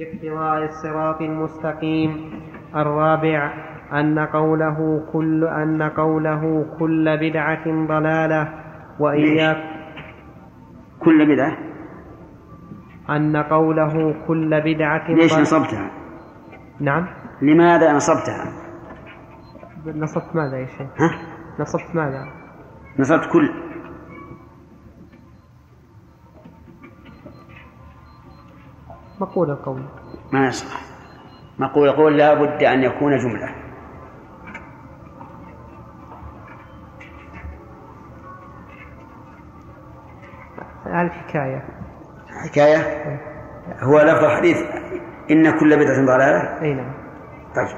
باقتضاء الصراط المستقيم الرابع أن قوله كل أن قوله كل بدعة ضلالة وإياك كل بدعة أن قوله كل بدعة ليش نصبتها؟ نعم لماذا نصبتها؟ نصبت ماذا يا شيخ؟ ها؟ نصبت ماذا؟ نصبت كل مقول القول. ما يصح. مقول القول لا بد أن يكون جملة. الحكاية حكاية. هو لفظ الحديث. إن كل بدعة ضلالة. أي نعم. طيب.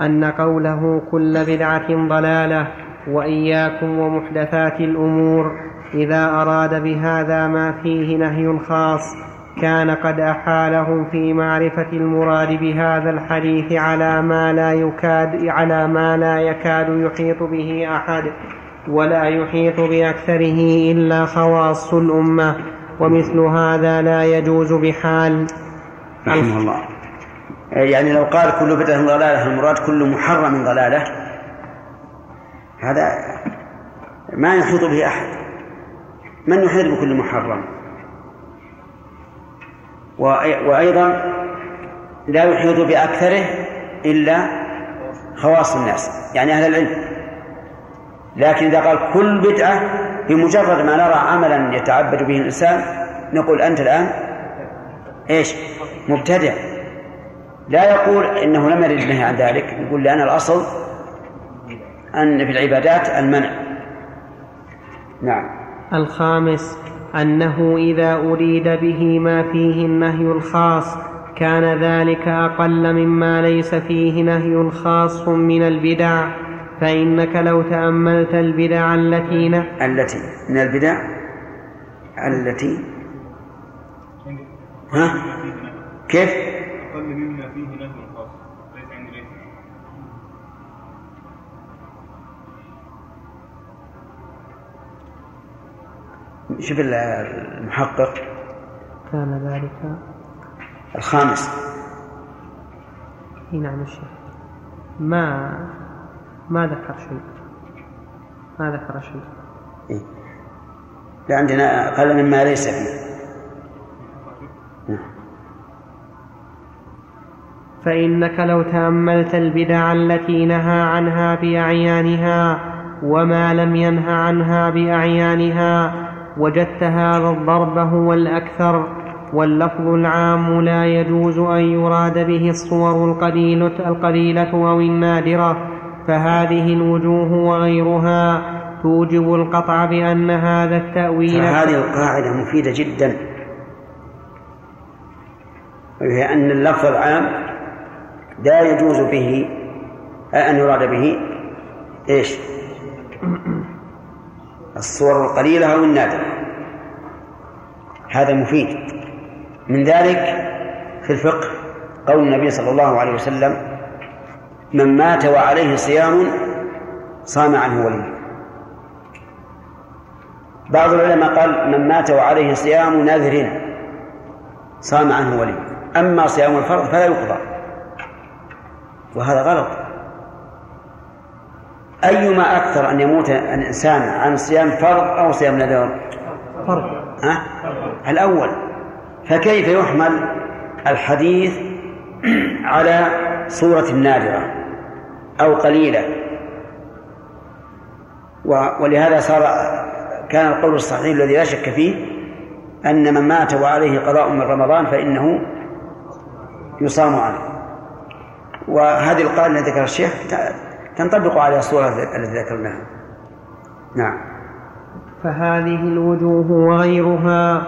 أن قوله كل بدعة ضلالة وإياكم ومحدثات الأمور. إذا أراد بهذا ما فيه نهي خاص كان قد أحالهم في معرفة المراد بهذا الحديث على ما لا يكاد على ما لا يكاد يحيط به أحد ولا يحيط بأكثره إلا خواص الأمة ومثل هذا لا يجوز بحال. رحمه الله. يعني لو قال كل بدعة ضلالة المراد كل محرم ضلالة؟ هذا ما يحيط به أحد. من يحيط بكل محرم؟ وأيضا لا يحيط بأكثره إلا خواص الناس يعني أهل العلم. لكن إذا قال كل بدعة بمجرد ما نرى عملا يتعبد به الإنسان نقول أنت الآن إيش؟ مبتدع. لا يقول إنه لم يرد النهي عن ذلك يقول لأن الأصل أن في العبادات المنع. نعم. الخامس أنه إذا أريد به ما فيه النهي الخاص كان ذلك أقل مما ليس فيه نهي خاص من البدع. فإنك لو تأملت البدع التي ن... التي من البدع التي؟ ها؟ كيف؟ أقل شوف المحقق. كان ذلك. الخامس. إي نعم الشيخ ما ما ذكر شيء. ما ذكر شيء. إيه؟ لا عندنا أقل مما ليس فيه. فإنك لو تأملت البدع التي نهى عنها بأعيانها وما لم ينه عنها بأعيانها وجدت هذا الضرب هو الأكثر واللفظ العام لا يجوز أن يراد به الصور القليلة, القليلة أو النادرة فهذه الوجوه وغيرها توجب القطع بأن هذا التأويل هذه القاعدة مفيدة جدا وهي أن اللفظ العام لا يجوز به أن يراد به إيش؟ الصور القليلة أو النادرة. هذا مفيد. من ذلك في الفقه قول النبي صلى الله عليه وسلم من مات وعليه صيام صام عنه ولي بعض العلماء قال من مات وعليه صيام نذر صام عنه ولي أما صيام الفرض فلا يقضى. وهذا غلط. أيما أكثر أن يموت الإنسان عن صيام فرض أو صيام نذر فرض. ها؟ الأول. فكيف يحمل الحديث على صورة نادرة أو قليلة؟ ولهذا صار كان القول الصحيح الذي لا شك فيه أن من مات وعليه قضاء من رمضان فإنه يصام عنه. وهذه القاعدة التي ذكر الشيخ تنطبق على الصورة التي ذكرناها. نعم. فهذه الوجوه وغيرها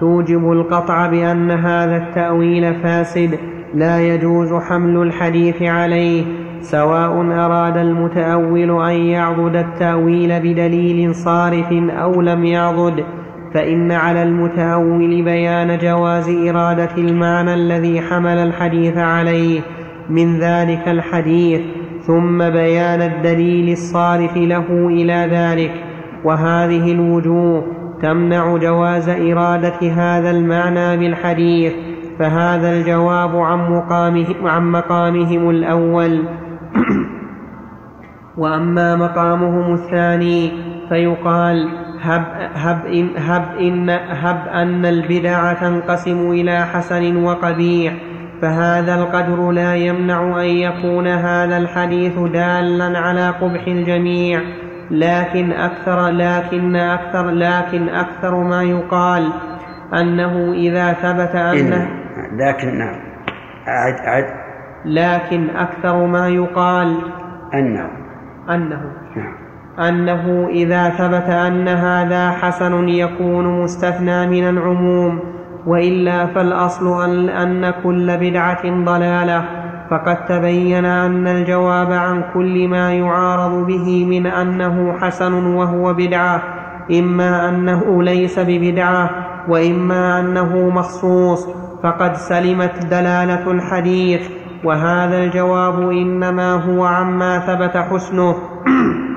توجب القطع بأن هذا التأويل فاسد لا يجوز حمل الحديث عليه سواء أراد المتأول أن يعضد التأويل بدليل صارف أو لم يعضد فإن على المتأول بيان جواز إرادة المعنى الذي حمل الحديث عليه. من ذلك الحديث ثم بيان الدليل الصارف له إلى ذلك وهذه الوجوه تمنع جواز إرادة هذا المعنى بالحديث فهذا الجواب عن, مقامه عن مقامهم الأول. وأما مقامهم الثاني فيقال هب, هب, إن هب, إن هب أن البدع تنقسم إلى حسن وقبيح فهذا القدر لا يمنع أن يكون هذا الحديث دالا على قبح الجميع لكن أكثر لكن أكثر لكن أكثر ما يقال أنه إذا ثبت أنه لكن نعم. أعد أعد لكن أكثر ما يقال أنه. أنه. نعم. أنه إذا ثبت أن هذا حسن يكون مستثنى من العموم. وإلا فالأصل أن, أن كل بدعة ضلالة. فقد تبين أن الجواب عن كل ما يعارض به من أنه حسن وهو بدعة إما أنه ليس ببدعة وإما أنه مخصوص. فقد سلمت دلالة الحديث. وهذا الجواب إنما هو عما ثبت حسنه.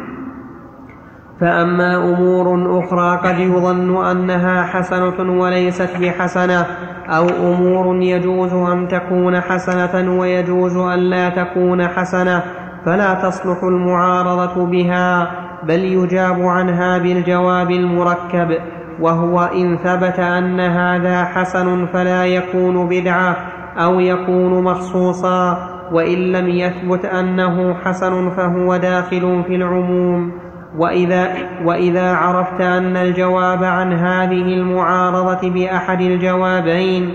فأما أمور أخرى قد يظن أنها حسنة وليست بحسنة أو أمور يجوز أن تكون حسنة ويجوز أن لا تكون حسنة فلا تصلح المعارضة بها بل يجاب عنها بالجواب المركب وهو إن ثبت أن هذا حسن فلا يكون بدعة أو يكون مخصوصا وإن لم يثبت أنه حسن فهو داخل في العموم. وإذا, وإذا عرفت أن الجواب عن هذه المعارضة بأحد الجوابين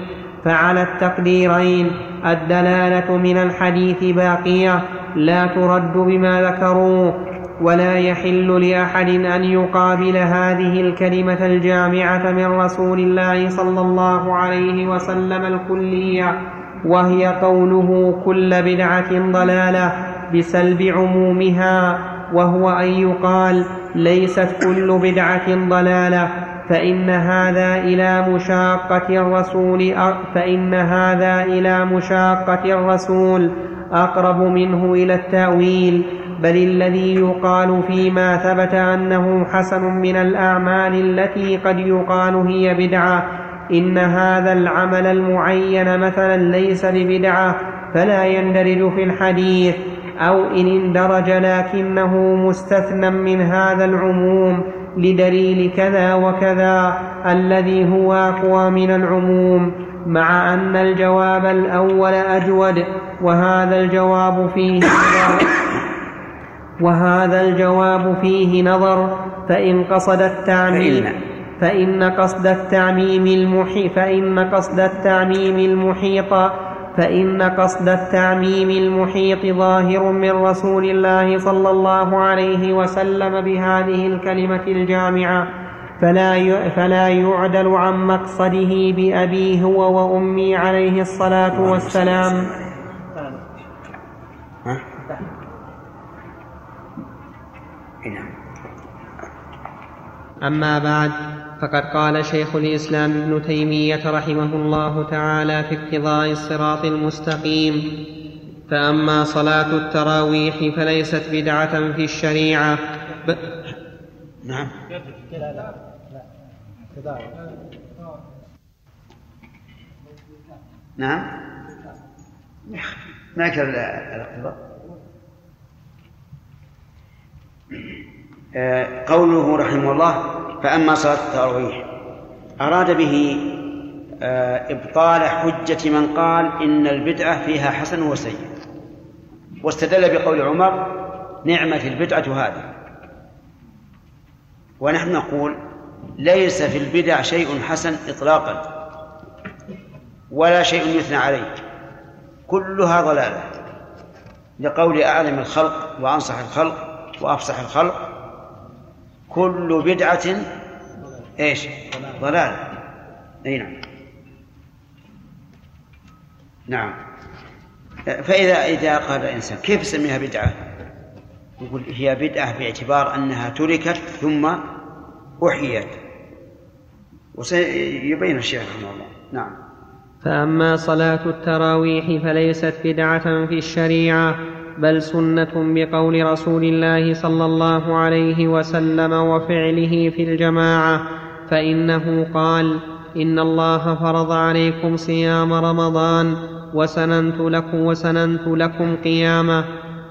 فعلى التقديرين. الدلالة من الحديث باقية. لا ترد بما ذكروه ولا يحل لأحد أن يقابل هذه الكلمة الجامعة من رسول الله صلى الله عليه وسلم الكلية. وهي قوله كل بدعة ضلالة بسلب عمومها. وهو أن يقال ليست كل بدعة ضلالة فإن هذا إلى مشاقة الرسول فإن هذا إلى مشاقة الرسول أقرب منه إلى التأويل بل الذي يقال فيما ثبت أنه حسن من الأعمال التي قد يقال هي بدعة إن هذا العمل المعين مثلا ليس ببدعة فلا يندرج في الحديث. أو إن اندرج لكنه مستثنى من هذا العموم لدليل كذا وكذا الذي هو أقوى من العموم مع أن الجواب الأول أجود وهذا الجواب فيه نظر. وهذا الجواب فيه نظر. فإن قصد التعميم فإن. قصد التعميم المحيط فإن قصد التعميم المحيط فإن قصد التعميم المحيط ظاهر من رسول الله صلى الله عليه وسلم بهذه الكلمة الجامعة فلا فلا يعدل عن مقصده بأبي هو وأمي عليه الصلاة والسلام. أما بعد فقد قال شيخ الإسلام ابن تيمية رحمه الله تعالى في اقتضاء الصراط المستقيم فأما صلاة التراويح فليست بدعة في الشريعة. ب... نعم. نعم. ما كان الاقتضاء؟ آه، قوله رحمه الله فأما صلاة التراويح أراد به آه، إبطال حجة من قال إن البدعة فيها حسن وسيء. واستدل بقول عمر نعمة البدعة هذه. ونحن نقول ليس في البدع شيء حسن إطلاقا ولا شيء يثنى عليه. كلها ضلالة. لقول أعلم الخلق وأنصح الخلق وأفصح الخلق كل بدعة إيش؟ ضلال. أي نعم. نعم. فإذا إذا قال الإنسان كيف يسميها بدعة؟ يقول هي بدعة باعتبار أنها تركت ثم أحيت. وسيبين الشيخ رحمه الله. نعم. فأما صلاة التراويح فليست بدعة في الشريعة. بل سنة بقول رسول الله صلى الله عليه وسلم وفعله في الجماعة فإنه قال إن الله فرض عليكم صيام رمضان وسننت لكم وسننت لكم قيامه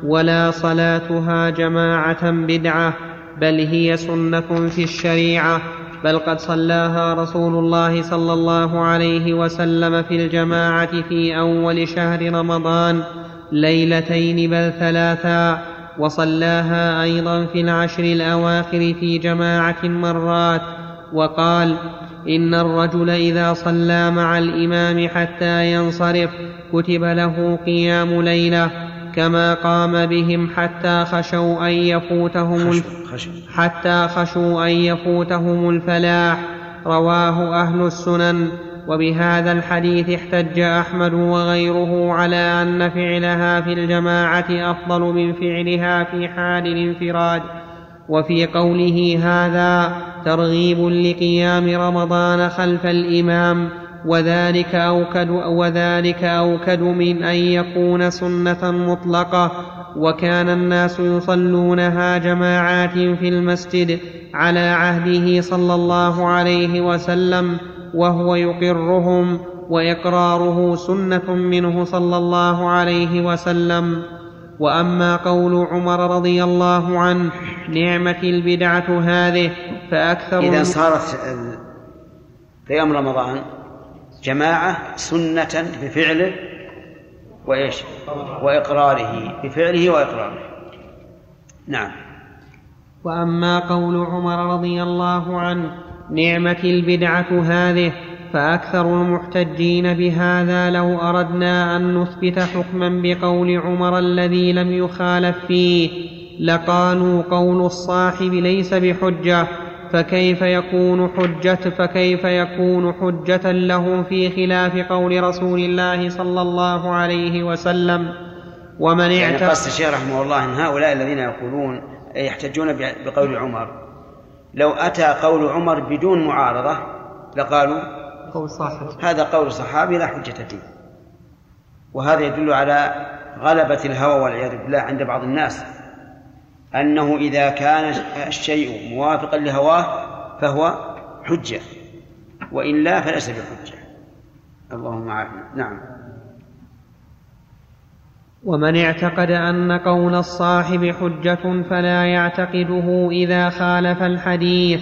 ولا صلاتها جماعة بدعة بل هي سنة في الشريعة بل قد صلاها رسول الله صلى الله عليه وسلم في الجماعة في أول شهر رمضان ليلتين بل ثلاثا وصلاها أيضا في العشر الأواخر في جماعة مرات وقال إن الرجل إذا صلى مع الإمام حتى ينصرف كتب له قيام ليلة كما قام بهم حتى خشوا أن يفوتهم حتى خشوا أن يفوتهم الفلاح. رواه أهل السنن. وبهذا الحديث احتج أحمد وغيره على أن فعلها في الجماعة أفضل من فعلها في حال الانفراد. وفي قوله هذا ترغيب لقيام رمضان خلف الإمام وذلك أوكد, وذلك أوكد من أن يكون سنة مطلقة وكان الناس يصلونها جماعات في المسجد على عهده صلى الله عليه وسلم وهو يقرهم واقراره سنة منه صلى الله عليه وسلم. وأما قول عمر رضي الله عنه نعمه البدعة هذه فأكثر إذا صارت قيام رمضان جماعة سنة بفعله وإيش؟ وإقراره بفعله وإقراره. نعم. وأما قول عمر رضي الله عنه نعمة البدعة هذه فأكثر المحتجين بهذا لو أردنا أن نثبت حكما بقول عمر الذي لم يخالف فيه لقالوا قول الصاحب ليس بحجة فكيف يكون حجة؟ فكيف يكون حجة لهم في خلاف قول رسول الله صلى الله عليه وسلم؟ ومن يعني قصد الشيخ رحمه الله أن هؤلاء الذين يقولون يحتجون بقول عمر لو أتى قول عمر بدون معارضة لقالوا قول صاحب. هذا قول صحابي لا حجة فيه. وهذا يدل على غلبة الهوى والعياذ بالله عند بعض الناس. أنه إذا كان الشيء موافقا لهواه فهو حجة. وإلا فليس بحجة. اللهم عافنا. نعم. ومن اعتقد أن قول الصاحب حجة فلا يعتقده إذا خالف الحديث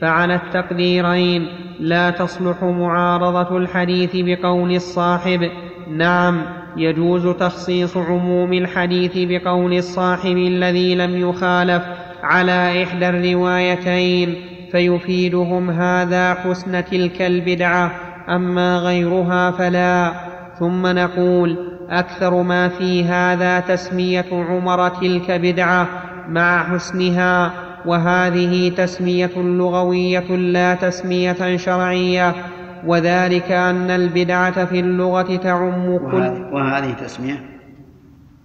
فعلى التقديرين لا تصلح معارضة الحديث بقول الصاحب. نعم يجوز تخصيص عموم الحديث بقول الصاحب الذي لم يخالف على إحدى الروايتين فيفيدهم هذا حسن تلك البدعة أما غيرها فلا. ثم نقول أكثر ما في هذا تسمية عمر تلك بدعة مع حسنها وهذه تسمية لغوية لا تسمية شرعية وذلك أن البدعة في اللغة تعم كل وهذه تسمية؟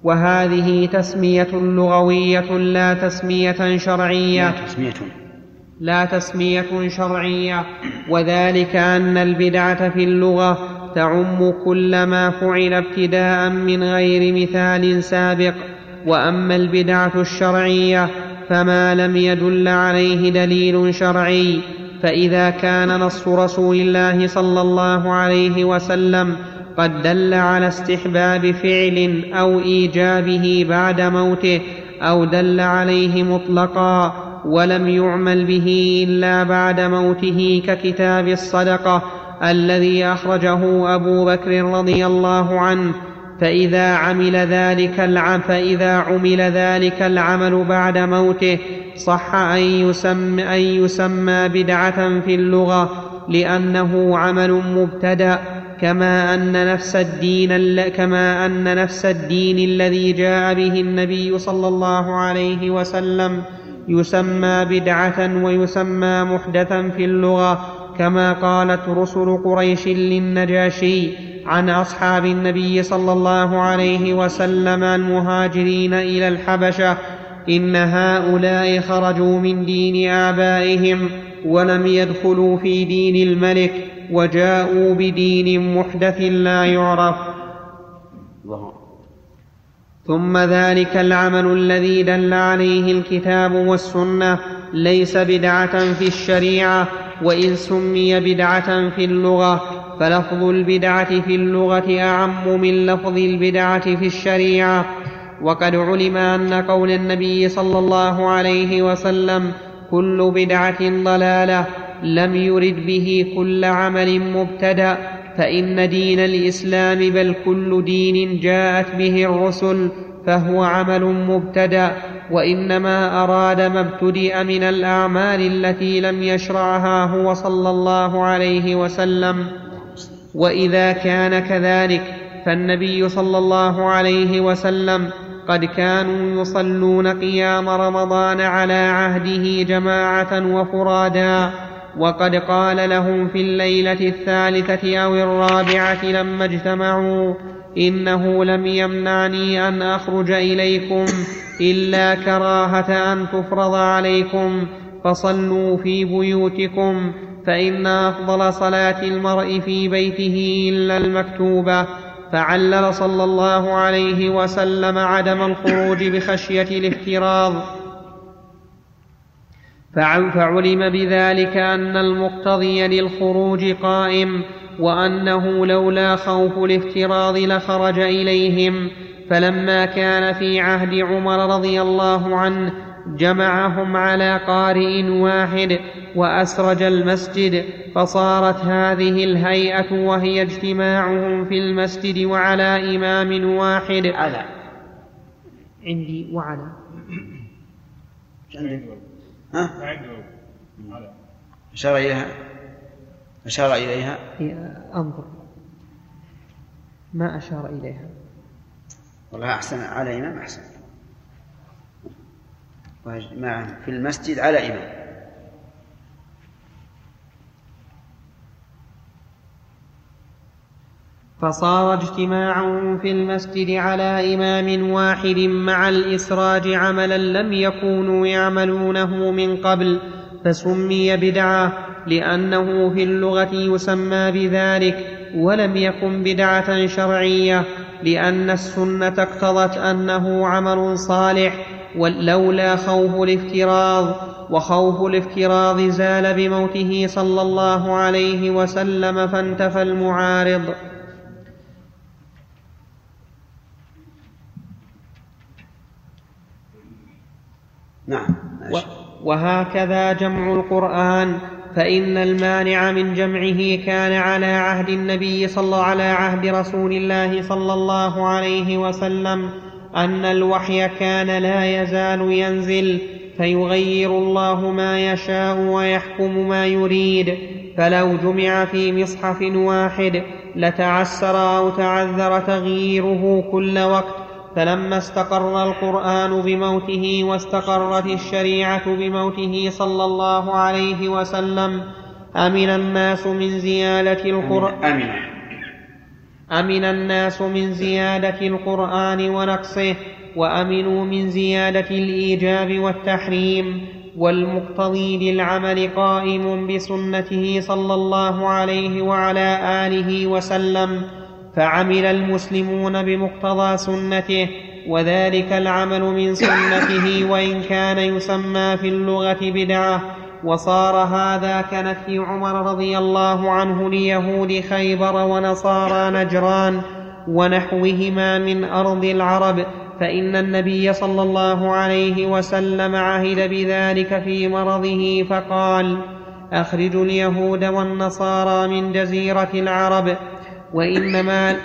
وهذه تسمية لغوية لا تسمية شرعية. لا تسمية. لا تسمية شرعية. وذلك أن البدعة في اللغة تعم كل ما فعل ابتداء من غير مثال سابق. وأما البدعة الشرعية فما لم يدل عليه دليل شرعي. فإذا كان نص رسول الله صلى الله عليه وسلم قد دل على استحباب فعل أو إيجابه بعد موته أو دل عليه مطلقا ولم يعمل به إلا بعد موته ككتاب الصدقة الذي أخرجه أبو بكر رضي الله عنه فإذا عمل ذلك العمل فإذا عمل ذلك العمل بعد موته صح أن يسمى, أن يسمى بدعة في اللغة لأنه عمل مبتدأ كما أن نفس الدين كما أن نفس الدين الذي جاء به النبي صلى الله عليه وسلم يسمى بدعة ويسمى محدثا في اللغة. كما قالت رسل قريش للنجاشي عن أصحاب النبي صلى الله عليه وسلم المهاجرين إلى الحبشة إن هؤلاء خرجوا من دين آبائهم ولم يدخلوا في دين الملك وجاءوا بدين محدث لا يعرف. ثم ذلك العمل الذي دل عليه الكتاب والسنة ليس بدعة في الشريعة وإن سمي بدعة في اللغة فلفظ البدعة في اللغة أعم من لفظ البدعة في الشريعة. وقد علم أن قول النبي صلى الله عليه وسلم كل بدعة ضلالة لم يرد به كل عمل مبتدأ. فإن دين الإسلام بل كل دين جاءت به الرسل فهو عمل مبتدأ. وإنما أراد ما ابتدأ من الأعمال التي لم يشرعها هو صلى الله عليه وسلم. وإذا كان كذلك فالنبي صلى الله عليه وسلم قد كانوا يصلون قيام رمضان على عهده جماعة وفرادا وقد قال لهم في الليلة الثالثة أو الرابعة لما اجتمعوا. إنه لم يمنعني أن أخرج إليكم إلا كراهة أن تفرض عليكم فصلوا في بيوتكم فإن أفضل صلاة المرء في بيته إلا المكتوبة. فعلل صلى الله عليه وسلم عدم الخروج بخشية الافتراض. فعلم بذلك أن المقتضي للخروج قائم. وأنه لولا خوف الافتراض لخرج إليهم. فلما كان في عهد عمر رضي الله عنه جمعهم على قارئ واحد وأسرج المسجد فصارت هذه الهيئة وهي اجتماعهم في المسجد وعلى إمام واحد. على. عندي وعلى. ها؟ إليها أشار إليها؟ أنظر. ما أشار إليها. والله أحسن على إمام أحسن. مع في المسجد على إمام. فصار اجتماعهم في المسجد على إمام واحد مع الإسراج عملا لم يكونوا يعملونه من قبل فسمي بدعة لأنه في اللغة يسمى بذلك ولم يكن بدعة شرعية لأن السنة اقتضت أنه عمل صالح ولولا خوف الافتراض وخوف الافتراض زال بموته صلى الله عليه وسلم فانتفى المعارض. نعم وهكذا جمع القرآن. فإن المانع من جمعه كان على عهد النبي صلى على عهد رسول الله صلى الله عليه وسلم أن الوحي كان لا يزال ينزل فيغير الله ما يشاء ويحكم ما يريد. فلو جمع في مصحف واحد لتعسر أو تعذر تغييره كل وقت فلما استقر القرآن بموته واستقرت الشريعة بموته صلى الله عليه وسلم أمن الناس من زيادة القرآن. أمن. أمن. الناس من زيادة القرآن ونقصه وأمنوا من زيادة الإيجاب والتحريم والمقتضي للعمل قائم بسنته صلى الله عليه وعلى آله وسلم. فعمل المسلمون بمقتضى سنته وذلك العمل من سنته وإن كان يسمى في اللغة بدعة. وصار هذا كنفي عمر رضي الله عنه ليهود خيبر ونصارى نجران ونحوهما من أرض العرب. فإن النبي صلى الله عليه وسلم عهد بذلك في مرضه فقال أخرجوا اليهود والنصارى من جزيرة العرب. وإنما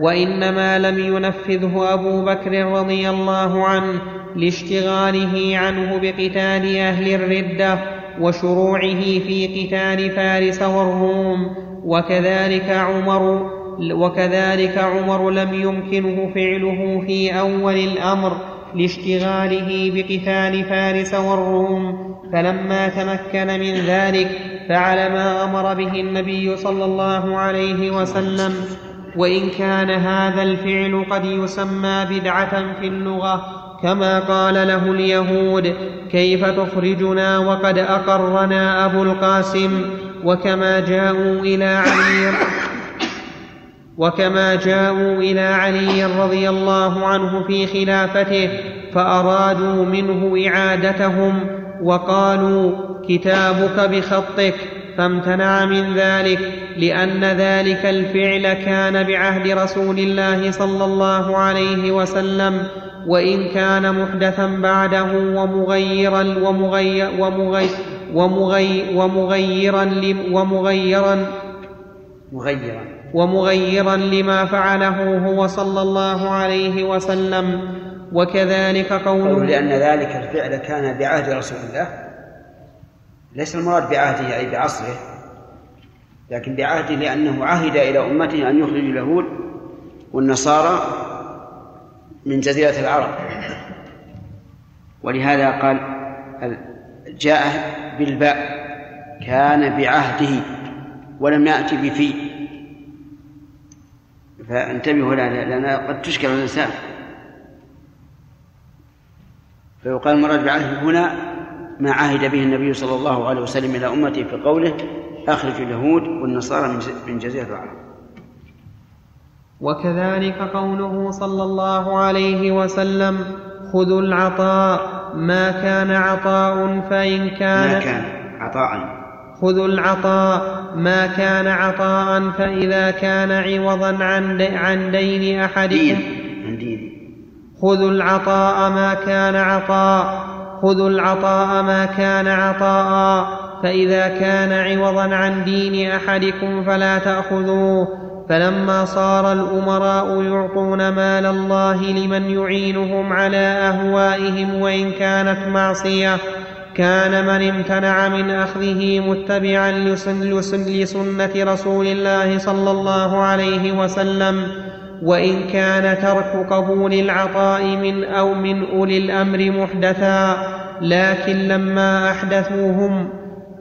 وإنما لم ينفذه أبو بكر رضي الله عنه لاشتغاله عنه بقتال أهل الردة وشروعه في قتال فارس والروم وكذلك عمر وكذلك عمر لم يمكنه فعله في أول الأمر لاشتغاله بقتال فارس والروم فلما تمكن من ذلك فعل ما أمر به النبي صلى الله عليه وسلم. وإن كان هذا الفعل قد يسمى بدعة في اللغة كما قال له اليهود كيف تخرجنا وقد أقرنا أبو القاسم؟ وكما جاءوا إلى علي وكما جاءوا إلى علي رضي الله عنه في خلافته فأرادوا منه إعادتهم وقالوا كتابك بخطك فامتنع من ذلك لأن ذلك الفعل كان بعهد رسول الله صلى الله عليه وسلم وإن كان محدثا بعده ومغيرا ومغير ومغير ومغي ومغيرا ومغيرا مغيرا. ومغيرا لما فعله هو صلى الله عليه وسلم وكذلك قوله لأن ذلك الفعل كان بعهد رسول الله. ليس المراد بعهده أي بعصره لكن بعهده لأنه عهد إلى أمته أن يخرج اليهود والنصارى من جزيرة العرب. ولهذا قال جاء بالباء كان بعهده ولم يأتي بفي. فانتبهوا لأن قد تشكل الإنسان. فيقال المراد بعهده هنا ما عهد به النبي صلى الله عليه وسلم إلى أمته في قوله أخرج اليهود والنصارى من جزيرة العرب. وكذلك قوله صلى الله عليه وسلم خذوا العطاء ما كان عطاء فإن كان ما كان عطاء. خذوا العطاء ما كان عطاء فإذا كان عوضا عن عن دين أحدكم خذوا العطاء ما كان عطاء خذوا العطاء ما كان عطاء فإذا كان عوضا عن دين أحدكم فلا تأخذوه. فلما صار الأمراء يعطون مال الله لمن يعينهم على أهوائهم وإن كانت معصية كان من امتنع من أخذه متبعا لسنة رسول الله صلى الله عليه وسلم. وإن كان ترك قبول العطاء من أو من أولي الأمر محدثا لكن لما أحدثوهم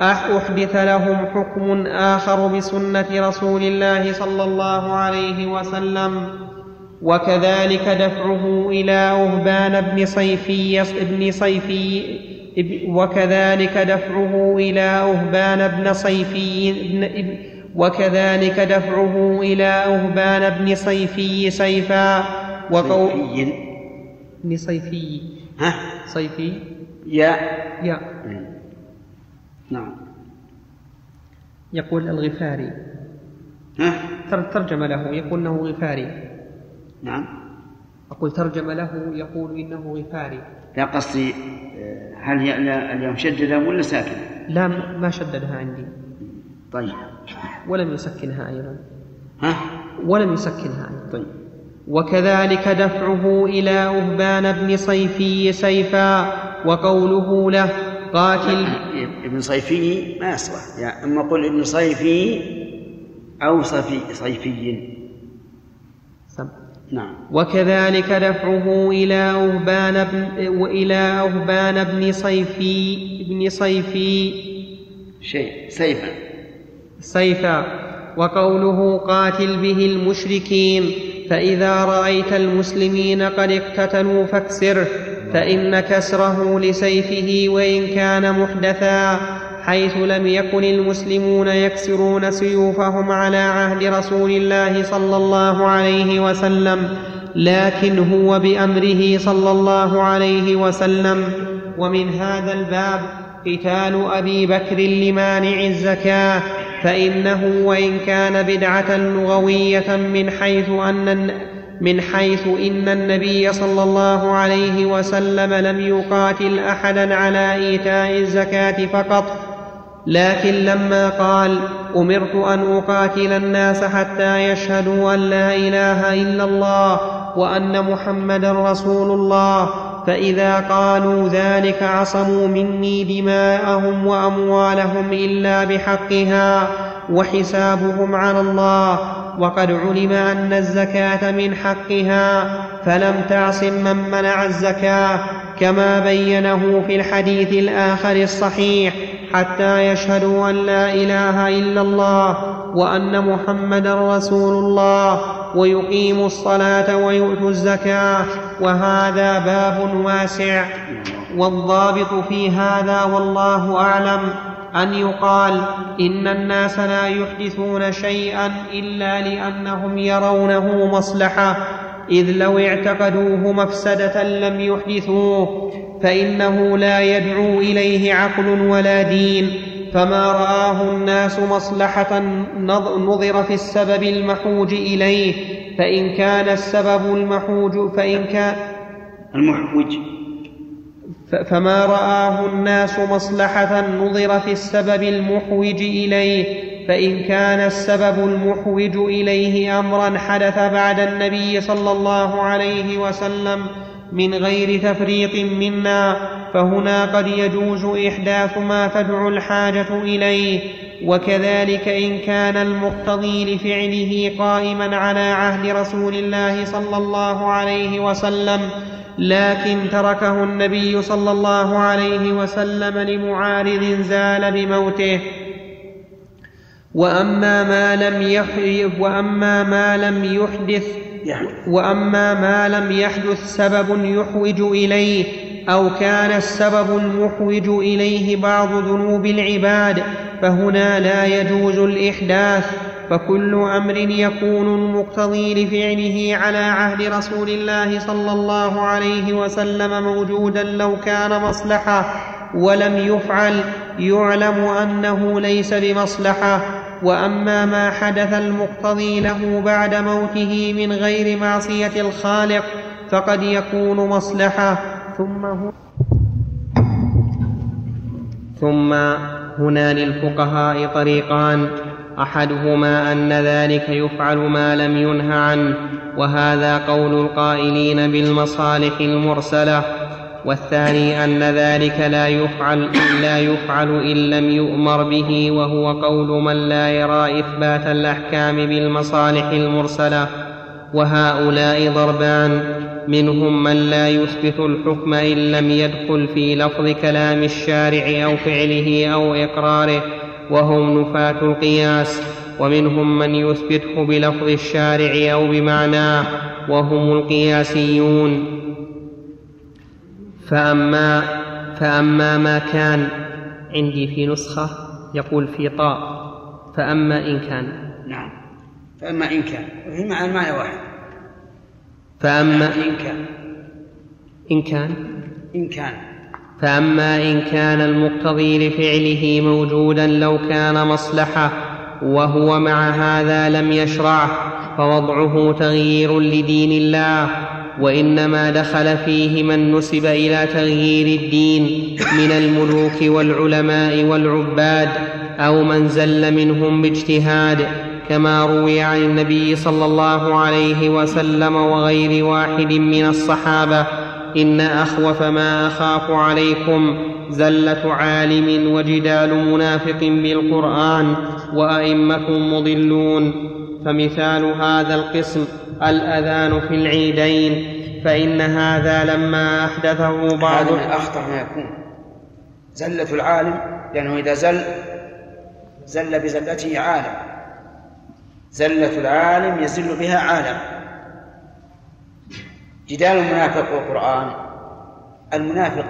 أحدث لهم حكم آخر بسنة رسول الله صلى الله عليه وسلم وكذلك دفعه إلى أهبان بن صيفي بن صيفي وكذلك دفعه إلى أهبان بن صيفي بن وكذلك دفعه إلى أهبان بن صيفي سيفا وقول بن صيفي. ها؟ صيفي. يا. يا. نعم. يقول الغفاري. ها؟ ترجم له يقول إنه غفاري. نعم. أقول ترجم له يقول إنه غفاري. لا قصدي هل هي اليوم مشددة ولا ساكنة؟ لا ما شددها عندي. طيب. ولم يسكنها أيضا. ها؟ ولم يسكنها أيضا. طيب. وكذلك دفعه إلى أهبان بن صيفي سيفا وقوله له قاتل. ابن صيفي ما يصلح يعني أما قل ابن صيفي أو صفي صيفي. سم. نعم. وكذلك دفعه إلى أهبان بن وإلى أهبان بن صيفي بن صيفي. شيء. سيفا. سيفا وقوله قاتل به المشركين فإذا رأيت المسلمين قد اقتتلوا فاكسره فإن كسره لسيفه وإن كان محدثا حيث لم يكن المسلمون يكسرون سيوفهم على عهد رسول الله صلى الله عليه وسلم لكن هو بأمره صلى الله عليه وسلم. ومن هذا الباب قتال أبي بكر لمانع الزكاة. فإنه وإن كان بدعة لغوية من حيث أن من حيث إن النبي صلى الله عليه وسلم لم يقاتل أحدا على إيتاء الزكاة فقط. لكن لما قال أمرت أن أقاتل الناس حتى يشهدوا أن لا إله إلا الله وأن محمدا رسول الله فإذا قالوا ذلك عصموا مني دماءهم وأموالهم إلا بحقها وحسابهم على الله. وقد علم أن الزكاة من حقها فلم تعصم من منع الزكاة كما بينه في الحديث الآخر الصحيح حتى يشهدوا أن لا إله إلا الله وأن محمدا رسول الله. ويقيموا الصلاة ويؤتوا الزكاة وهذا باب واسع. والضابط في هذا والله أعلم أن يقال إن الناس لا يحدثون شيئا إلا لأنهم يرونه مصلحة. إذ لو اعتقدوه مفسدة لم يحدثوه فإنه لا يدعو إليه عقل ولا دين. فما رآه الناس مصلحة نظر في السبب المحوج إليه فإن كان السبب المحوج فإن كان المحوج. فما رآه الناس مصلحة نظر في السبب المحوج إليه فإن كان السبب المحوج إليه أمرا حدث بعد النبي صلى الله عليه وسلم من غير تفريط منا فهنا قد يجوز إحداث ما تدعو الحاجة إليه وكذلك إن كان المقتضي لفعله قائما على عهد رسول الله صلى الله عليه وسلم لكن تركه النبي صلى الله عليه وسلم لمعارض زال بموته. وأما ما لم يحدث وأما ما لم يحدث. وأما ما لم يحدث سبب يحوج إليه أو كان السبب المحوج إليه بعض ذنوب العباد فهنا لا يجوز الإحداث فكل أمر يكون المقتضي لفعله على عهد رسول الله صلى الله عليه وسلم موجودا لو كان مصلحة ولم يفعل يعلم أنه ليس بمصلحة. وأما ما حدث المقتضي له بعد موته من غير معصية الخالق فقد يكون مصلحة. ثم هو ثم هنا للفقهاء طريقان. أحدهما أن ذلك يفعل ما لم ينه عنه وهذا قول القائلين بالمصالح المرسلة. والثاني أن ذلك لا يفعل لا يفعل إن لم يؤمر به وهو قول من لا يرى إثبات الأحكام بالمصالح المرسلة. وهؤلاء ضربان. منهم من لا يثبت الحكم إن لم يدخل في لفظ كلام الشارع أو فعله أو إقراره وهم نفاة القياس. ومنهم من يثبته بلفظ الشارع أو بمعناه وهم القياسيون. فأما فأما ما كان عندي في نسخة يقول في طاء. فأما إن كان. نعم. فأما إن كان وهي مع المعنى واحد. فأما إن كان. إن كان؟ إن كان. فأما إن كان المقتضي لفعله موجودا لو كان مصلحة وهو مع هذا لم يشرعه فوضعه تغيير لدين الله وإنما دخل فيه من نسب إلى تغيير الدين من الملوك والعلماء والعباد أو من زل منهم باجتهاد. كما روي عن النبي صلى الله عليه وسلم وغير واحد من الصحابة إن أخوف ما أخاف عليكم زلة عالم وجدال منافق بالقرآن وأئمة مضلون. فمثال هذا القسم الأذان في العيدين فإن هذا لما أحدثه بعض هذا من أخطر ما يكون. زلة العالم لأنه إذا زل زل بزلته عالم. زلة العالم يزل بها عالم. جدال المنافق والقرآن. المنافق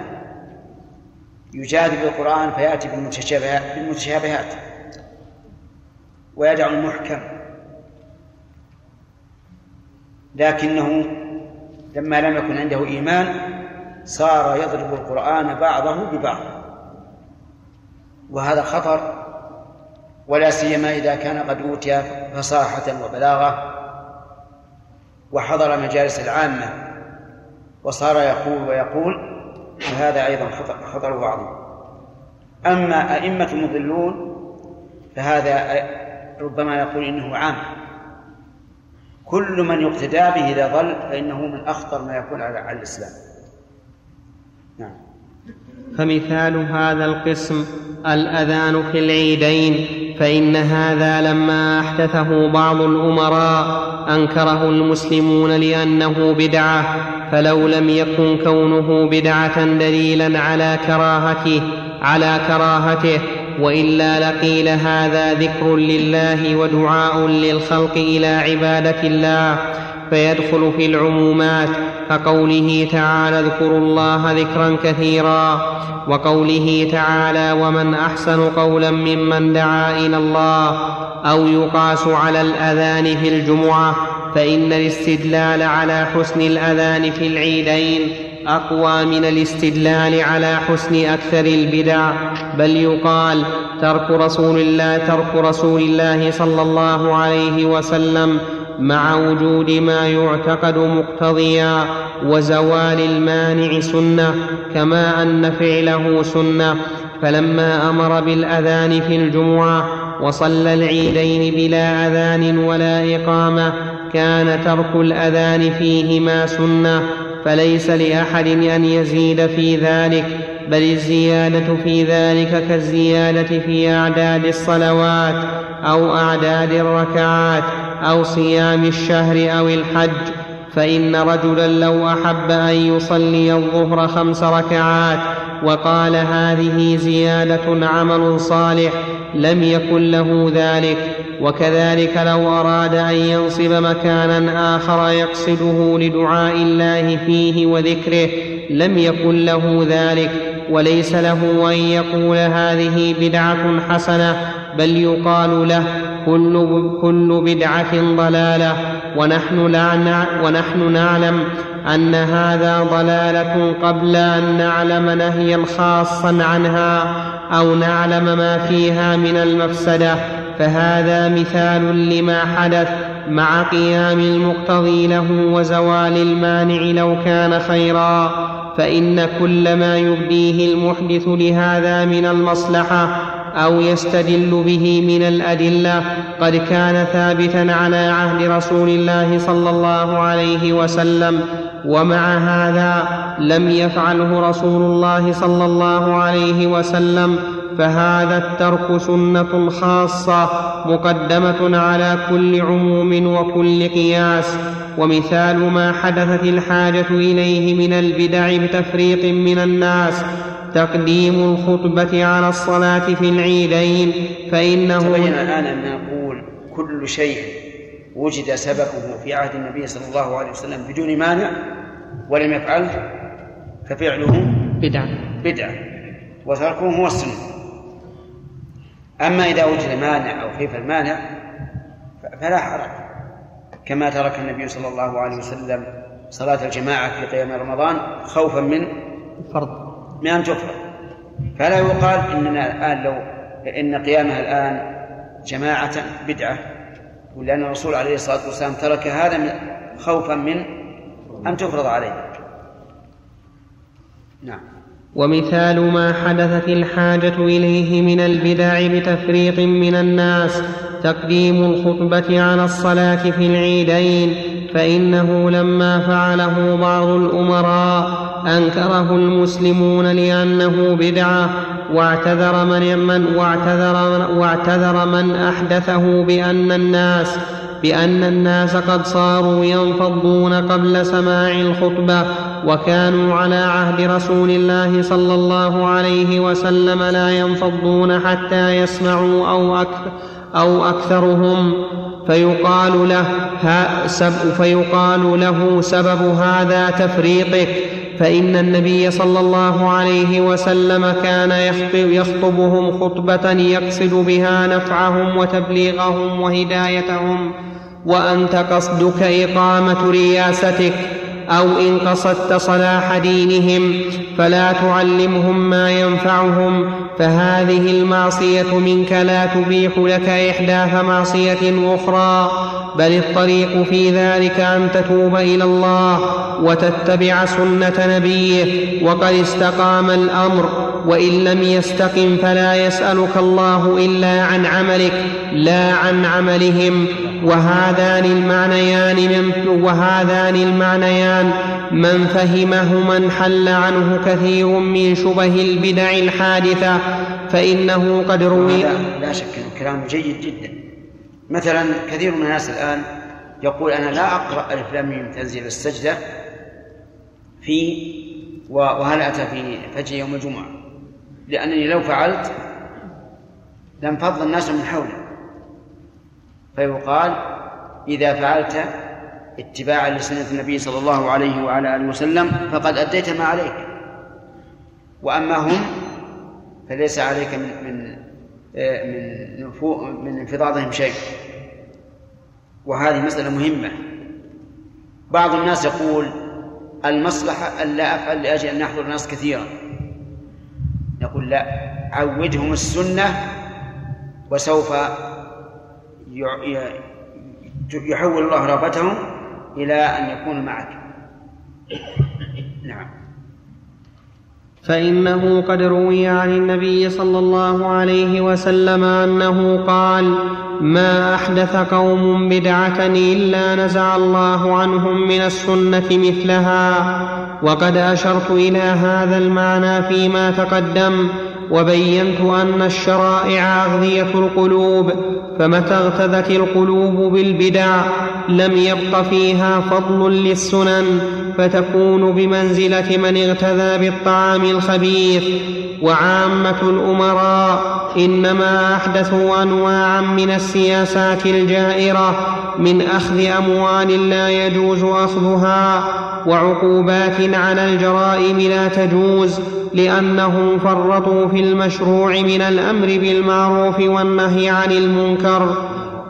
يجادل بالقرآن فيأتي بالمتشابهات. ويدع المحكم. لكنه لما لم يكن عنده إيمان صار يضرب القرآن بعضه ببعض. وهذا خطر ولا سيما إذا كان قد أوتي فصاحة وبلاغة وحضر مجالس العامة وصار يقول ويقول وهذا أيضا خطر خطره عظيم. أما أئمة المضلون فهذا ربما يقول إنه عام. كل من يقتدى به إذا ضل فإنه من أخطر ما يكون على الإسلام. نعم. فمثال هذا القسم الأذان في العيدين. فإن هذا لما أحدثه بعض الأمراء أنكره المسلمون لأنه بدعة فلو لم يكن كونه بدعة دليلا على كراهته على كراهته وإلا لقيل هذا ذكر لله ودعاء للخلق إلى عبادة الله فيدخل في العمومات كقوله تعالى اذكروا الله ذكرا كثيرا وقوله تعالى ومن أحسن قولا ممن دعا إلى الله أو يقاس على الأذان في الجمعة فإن الاستدلال على حسن الأذان في العيدين أقوى من الاستدلال على حسن أكثر البدع بل يقال ترك رسول الله ترك رسول الله صلى الله عليه وسلم مع وجود ما يعتقد مقتضيا وزوال المانع سنة كما أن فعله سنة. فلما أمر بالأذان في الجمعة وصلى العيدين بلا أذان ولا إقامة كان ترك الأذان فيهما سنة. فليس لأحد أن يزيد في ذلك بل الزيادة في ذلك كالزيادة في أعداد الصلوات أو أعداد الركعات. أو صيام الشهر أو الحج فإن رجلا لو أحب أن يصلي الظهر خمس ركعات وقال هذه زيادة عمل صالح لم يكن له ذلك. وكذلك لو أراد أن ينصب مكانا آخر يقصده لدعاء الله فيه وذكره لم يكن له ذلك. وليس له أن يقول هذه بدعة حسنة بل يقال له كل, كل بدعة ضلالة. ونحن, لا ونحن نعلم أن هذا ضلالة قبل أن نعلم نهيا خاصا عنها أو نعلم ما فيها من المفسدة. فهذا مثال لما حدث مع قيام المقتضي له وزوال المانع لو كان خيرا. فإن كل ما يبديه المحدث لهذا من المصلحة أو يستدل به من الأدلة قد كان ثابتا على عهد رسول الله صلى الله عليه وسلم ومع هذا لم يفعله رسول الله صلى الله عليه وسلم فهذا الترك سنة خاصة مقدمة على كل عموم وكل قياس. ومثال ما حدثت الحاجة إليه من البدع بتفريق من الناس تقديم الخطبة على الصلاة في العيدين فإنه تبين الآن أن نقول كل شيء وجد سببه في عهد النبي صلى الله عليه وسلم بدون مانع ولم يفعله ففعله بدعة بدعة وتركه هو السنة. أما إذا وجد مانع أو خيف المانع فلا حرج. كما ترك النبي صلى الله عليه وسلم صلاة الجماعة في قيام رمضان خوفا من فرض. من أن تفرض. فلا يقال إننا الآن لو إن قيامها الآن جماعة بدعة ولأن الرسول عليه الصلاة والسلام ترك هذا من خوفا من أن تفرض عليه. نعم. ومثال ما حدثت الحاجة إليه من البدع بتفريق من الناس تقديم الخطبة على الصلاة في العيدين فإنه لما فعله بعض الأمراء أنكره المسلمون لأنه بدعة واعتذر من, من واعتذر, واعتذر من أحدثه بأن الناس بأن الناس قد صاروا ينفضون قبل سماع الخطبة وكانوا على عهد رسول الله صلى الله عليه وسلم لا ينفضون حتى يسمعوا أو أكثر أو أكثرهم فيقال له سب فيقال له سبب هذا تفريطك فإن النبي صلى الله عليه وسلم كان يخطبهم خطبة يقصد بها نفعهم وتبليغهم وهدايتهم وأنت قصدك إقامة رياستك. أو إن قصدت صلاح دينهم فلا تعلمهم ما ينفعهم فهذه المعصية منك لا تبيح لك احداث معصيه أخرى بل الطريق في ذلك أن تتوب إلى الله وتتبع سنة نبيه وقد استقام الأمر وإن لم يستقم فلا يسألك الله إلا عن عملك لا عن عملهم وهذان المعنيان من وهذان المعنيان. من فهمهما انحل عنه كثير من شبه البدع الحادثة فإنه قد روي لا شك أنه كلام جيد جدا. مثلا كثير من الناس الآن يقول أنا لا أقرأ ألف لام تنزيل السجدة في وهل أتى في فجر يوم الجمعة؟ لأنني لو فعلت لانفض الناس من حولي. فيقال إذا فعلت اتباعا لسنة النبي صلى الله عليه وعلى آله وسلم فقد أديت ما عليك. وأما هم فليس عليك من من من من انفضاضهم شيء. وهذه مسألة مهمة. بعض الناس يقول المصلحة ألا أفعل لأجل أن يحضر الناس كثيرا نقول لا عودهم السنة وسوف يحول الله رغبتهم إلى أن يكونوا معك. نعم. فإنه قد روي عن النبي صلى الله عليه وسلم أنه قال ما أحدث قوم بدعة إلا نزع الله عنهم من السنة مثلها وقد أشرت إلى هذا المعنى فيما تقدم وبينت أن الشرائع أغذية القلوب فمتى اغتذت القلوب بالبدع لم يبق فيها فضل للسنن فتكون بمنزلة من اغتذى بالطعام الخبيث. وعامة الأمراء إنما أحدثوا أنواعا من السياسات الجائرة من أخذ أموال لا يجوز أخذها وعقوبات على الجرائم لا تجوز لأنهم فرطوا في المشروع من الأمر بالمعروف والنهي عن المنكر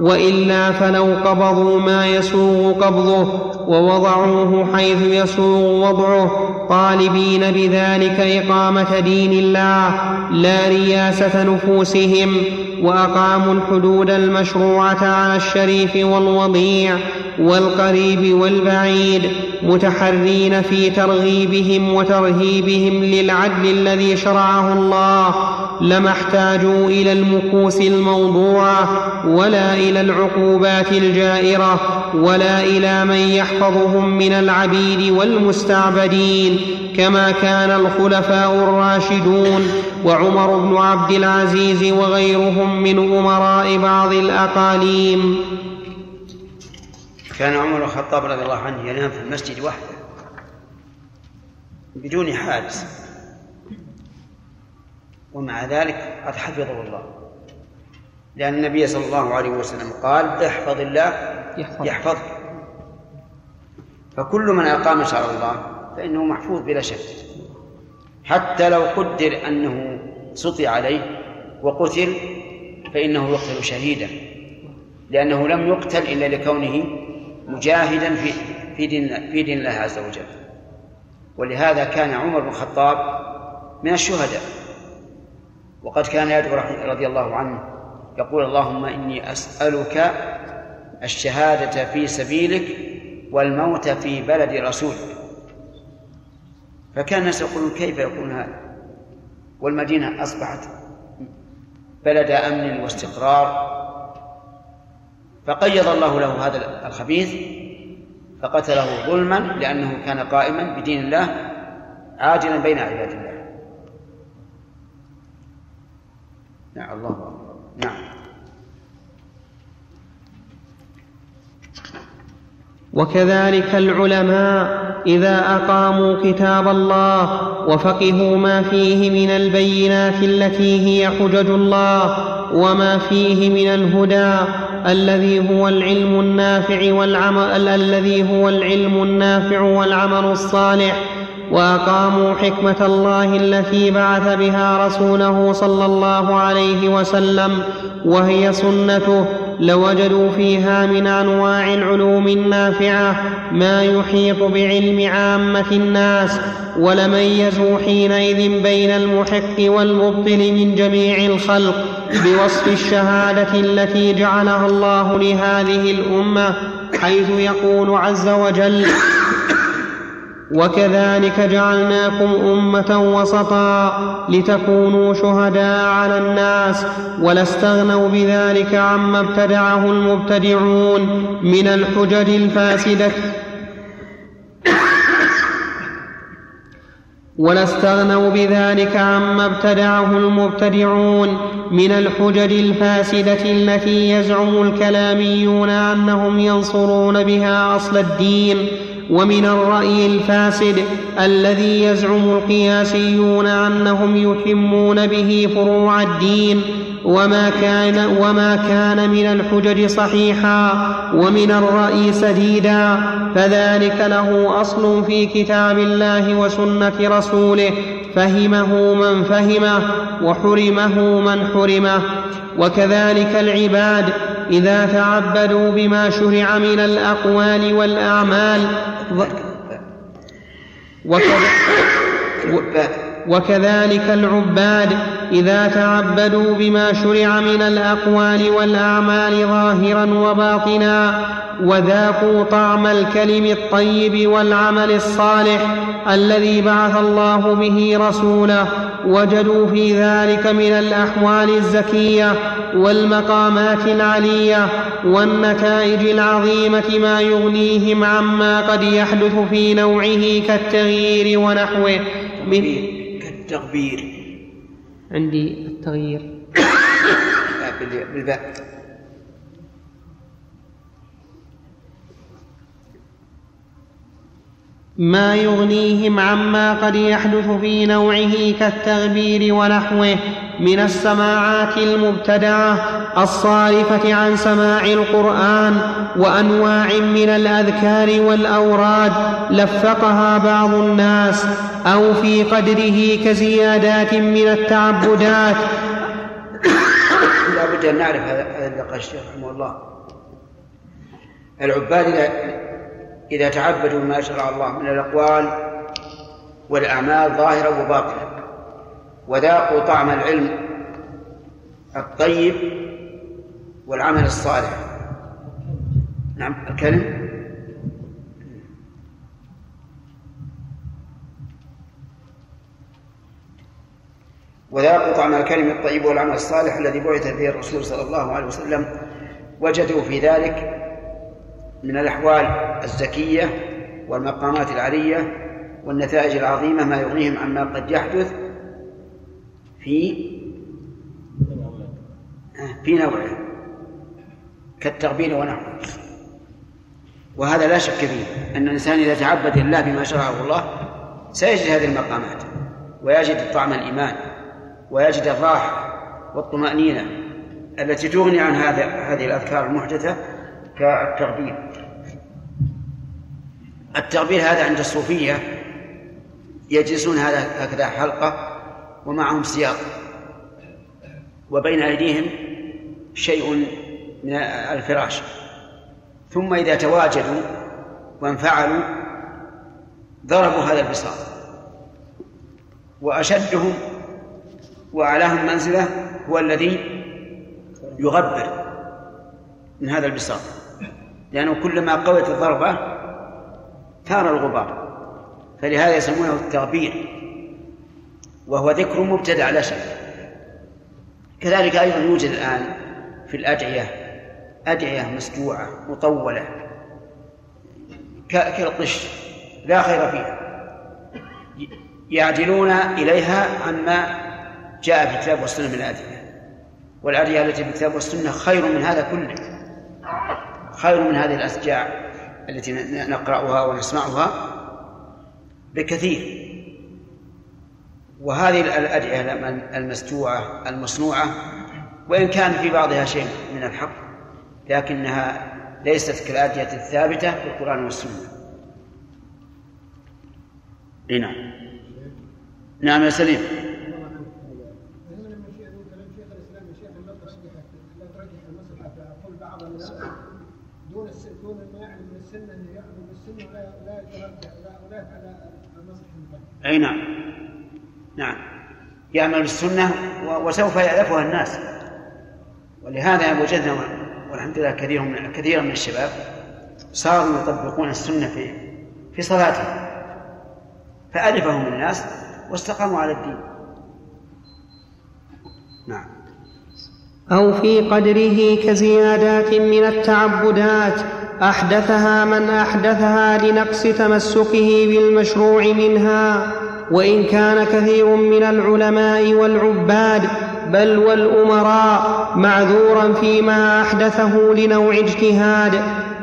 وإلا فلو قبضوا ما يسوغ قبضه ووضعوه حيث يسوغ وضعه طالبين بذلك إقامة دين الله لا رياسة نفوسهم وأقاموا الحدود المشروعة على الشريف والوضيع والقريب والبعيد متحرين في ترغيبهم وترهيبهم للعدل الذي شرعه الله لما احتاجوا إلى المكوس الموضوعه ولا إلى العقوبات الجائرة ولا إلى من يحفظهم من العبيد والمستعبدين كما كان الخلفاء الراشدون وعمر بن عبد العزيز وغيرهم من أمراء بعض الأقاليم. كان عمر الخطاب رضي الله عنه ينام في المسجد وحده بدون حادث. ومع ذلك قد حفظه الله. لأن النبي صلى الله عليه وسلم قال احفظ الله يحفظك. فكل من أقام شرع الله فإنه محفوظ بلا شك. حتى لو قدر أنه سطي عليه وقتل فإنه يقتل شهيدا. لأنه لم يقتل إلا لكونه مجاهدا في في دين في دين الله عز وجل. ولهذا كان عمر بن الخطاب من الشهداء. وقد كان يدعو رضي الله عنه يقول اللهم إني أسألك الشهادة في سبيلك والموت في بلد رسولك. فكان الناس يقولون كيف يكون هذا؟ والمدينة أصبحت بلد أمن واستقرار. فقيض الله له هذا الخبيث فقتله ظلما لأنه كان قائما بدين الله عاجلا بين عباد الله. نعم الله أكبر. نعم. وكذلك العلماء إذا أقاموا كتاب الله وفقهوا ما فيه من البينات التي هي حجج الله وما فيه من الهدى الذي هو العلم النافع والعمل الذي هو العلم النافع والعمل الصالح. وأقاموا حكمة الله التي بعث بها رسوله صلى الله عليه وسلم وهي سنته لوجدوا فيها من أنواع العلوم النافعة ما يحيط بعلم عامة الناس ولميزوا حينئذ بين المحق والمبطل من جميع الخلق بوصف الشهادة التي جعلها الله لهذه الأمة حيث يقول عز وجل وكذلك جعلناكم أمة وسطا لتكونوا شهداء على الناس ولا استغنوا بذلك عما ابتدعه المبتدعون من الحجج الفاسدة. ولا استغنوا بذلك عما ابتدعه المبتدعون من الحجج الفاسدة التي يزعم الكلاميون أنهم ينصرون بها أصل الدين ومن الرأي الفاسد الذي يزعم القياسيون أنهم يتمون به فروع الدين وما كان وما كان من الحجج صحيحا ومن الرأي سديدا فذلك له أصل في كتاب الله وسنة رسوله فهمه من فهمه وحرمه من حرمه وكذلك العباد إذا تعبدوا بما شرع من الأقوال والأعمال وكذلك العباد إذا تعبدوا بما شرع من الأقوال والأعمال ظاهرا وباطنا وذاقوا طعم الكلم الطيب والعمل الصالح الذي بعث الله به رسوله وجدوا في ذلك من الأحوال الزكية والمقامات العلية والنتائج العظيمة ما يغنيهم عما قد يحدث في نوعه كالتغيير ونحوه. من كالتغبير. عندي التغيير. بالباء. ما يغنيهم عما قد يحدث في نوعه كالتغبير ونحوه من السماعات المبتدعة الصارفة عن سماع القرآن وأنواع من الأذكار والأوراد لفقها بعض الناس أو في قدره كزيادات من التعبدات. لا بد أن نعرف هذا الشيخ رحمه الله. العباد إذا تعبدوا بما شرع الله من الأقوال والأعمال ظاهرة وباطنة وذاقوا طعم العلم الطيب والعمل الصالح. نعم الكلم. وذاقوا طعم الكلم الطيب والعمل الصالح الذي بعث به الرسول صلى الله عليه وسلم. وجدوا في ذلك من الأحوال الزكية والمقامات العلية والنتائج العظيمة ما يغنيهم عما قد يحدث في في نوعه كالتغبير ونحوه. وهذا لا شك فيه أن الإنسان إذا تعبد الله بما شرعه الله سيجد هذه المقامات ويجد طعم الإيمان ويجد الراحة والطمأنينة التي تغني عن هذا هذه الأذكار المحدثة كالتغبير. التغبير هذا عند الصوفية يجلسون هذا هكذا حلقة ومعهم سياق. وبين أيديهم شيء من الفراش. ثم إذا تواجدوا وانفعلوا ضربوا هذا البساط وأشدهم وأعلاهم منزلة هو الذي يغبر من هذا البساط لأنه كلما قوت الضربة ثار الغبار فلهذا يسمونه التغبير وهو ذكر مبتدع لا شك كذلك أيضا يوجد الآن في الأدعية أدعية مسجوعة مطولة كالقش لا خير فيها. يعدلون إليها عما جاء في الكتاب والسنة من الأدعية والأدعية التي في الكتاب والسنة خير من هذا كله. خير من هذه الأشجاع التي نقرأها ونسمعها بكثير. وهذه الأدعية المسجوعة المصنوعة وإن كان في بعضها شيء من الحق لكنها ليست كالأدعية الثابتة في القرآن والسنة. نعم. نعم يا سليم. أي نعم. نعم. يعمل بالسنة وسوف يألفها الناس. ولهذا وجدنا والحمد لله كثير من كثيرا من الشباب صاروا يطبقون السنة في في صلاتهم. فألفهم الناس واستقاموا على الدين. نعم. أو في قدره كزيادات من التعبدات أحدثها من أحدثها لنقص تمسكه بالمشروع منها. وإن كان كثير من العلماء والعباد بل والأمراء معذورا فيما أحدثه لنوع اجتهاد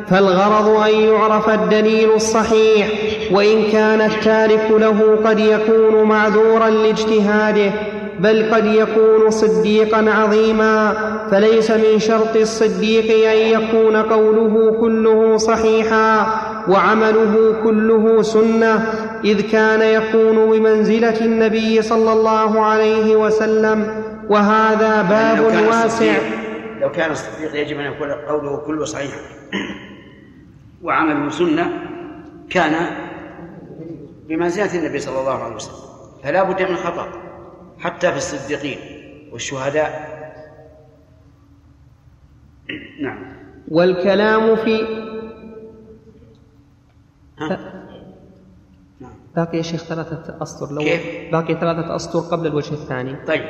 فالغرض أن يعرف الدليل الصحيح. وإن كان التارك له قد يكون معذورا لاجتهاده بل قد يكون صديقا عظيما. فليس من شرط الصديق أن يكون قوله كله صحيحا وعمله كله سنة إذ كان يكون بمنزلة النبي صلى الله عليه وسلم. وهذا باب يعني لو واسع. لو كان الصديق يجب أن يكون قوله كله صحيح وعمله سنة كان بمنزلة النبي صلى الله عليه وسلم. فلا بد من خطأ. حتى في الصديقين والشهداء. نعم. والكلام في باقي يا شيخ ثلاثة أسطر. لو كيف؟ باقي ثلاثة أسطر قبل الوجه الثاني. طيب.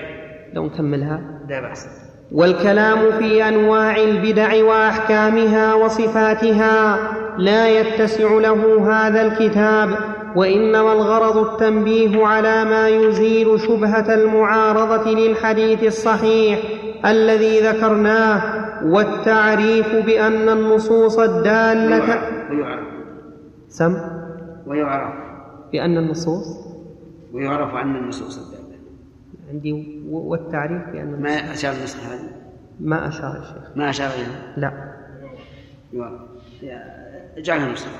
لو نكملها. لا بأس. والكلام في أنواع البدع وأحكامها وصفاتها لا يتسع له هذا الكتاب وإنما الغرض التنبيه على ما يزيل شبهة المعارضة للحديث الصحيح الذي ذكرناه والتعريف بأن النصوص الدالة ويعرف. سم؟ ويعرف. بأن النصوص؟ ويعرف أن النصوص الدالة. عندي والتعريف بأن ما أشار النسخة هذه ما أشار الشيخ. ما أشار إليها لا. اجعلها نسخة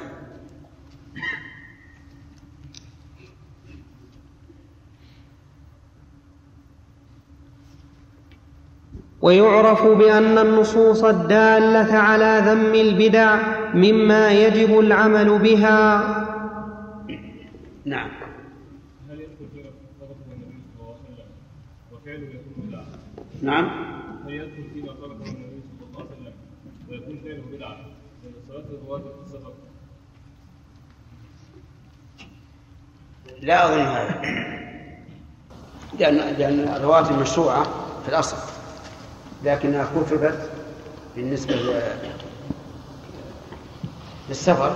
ويعرف بأن النصوص الدالة على ذم البدع مما يجب العمل بها. نعم هل يدخل فيما تركه النبي صلى الله عليه وسلم وفعله يكون بدعة؟ نعم. يدخل فيما تركه النبي صلى الله عليه وسلم ويكون بدعة؟ من الصلاة الرواتب في السفر لا أظن هذا. لأن لأن الرواتب مشروعة في الأصل. لكنها كتبت بالنسبة للسفر.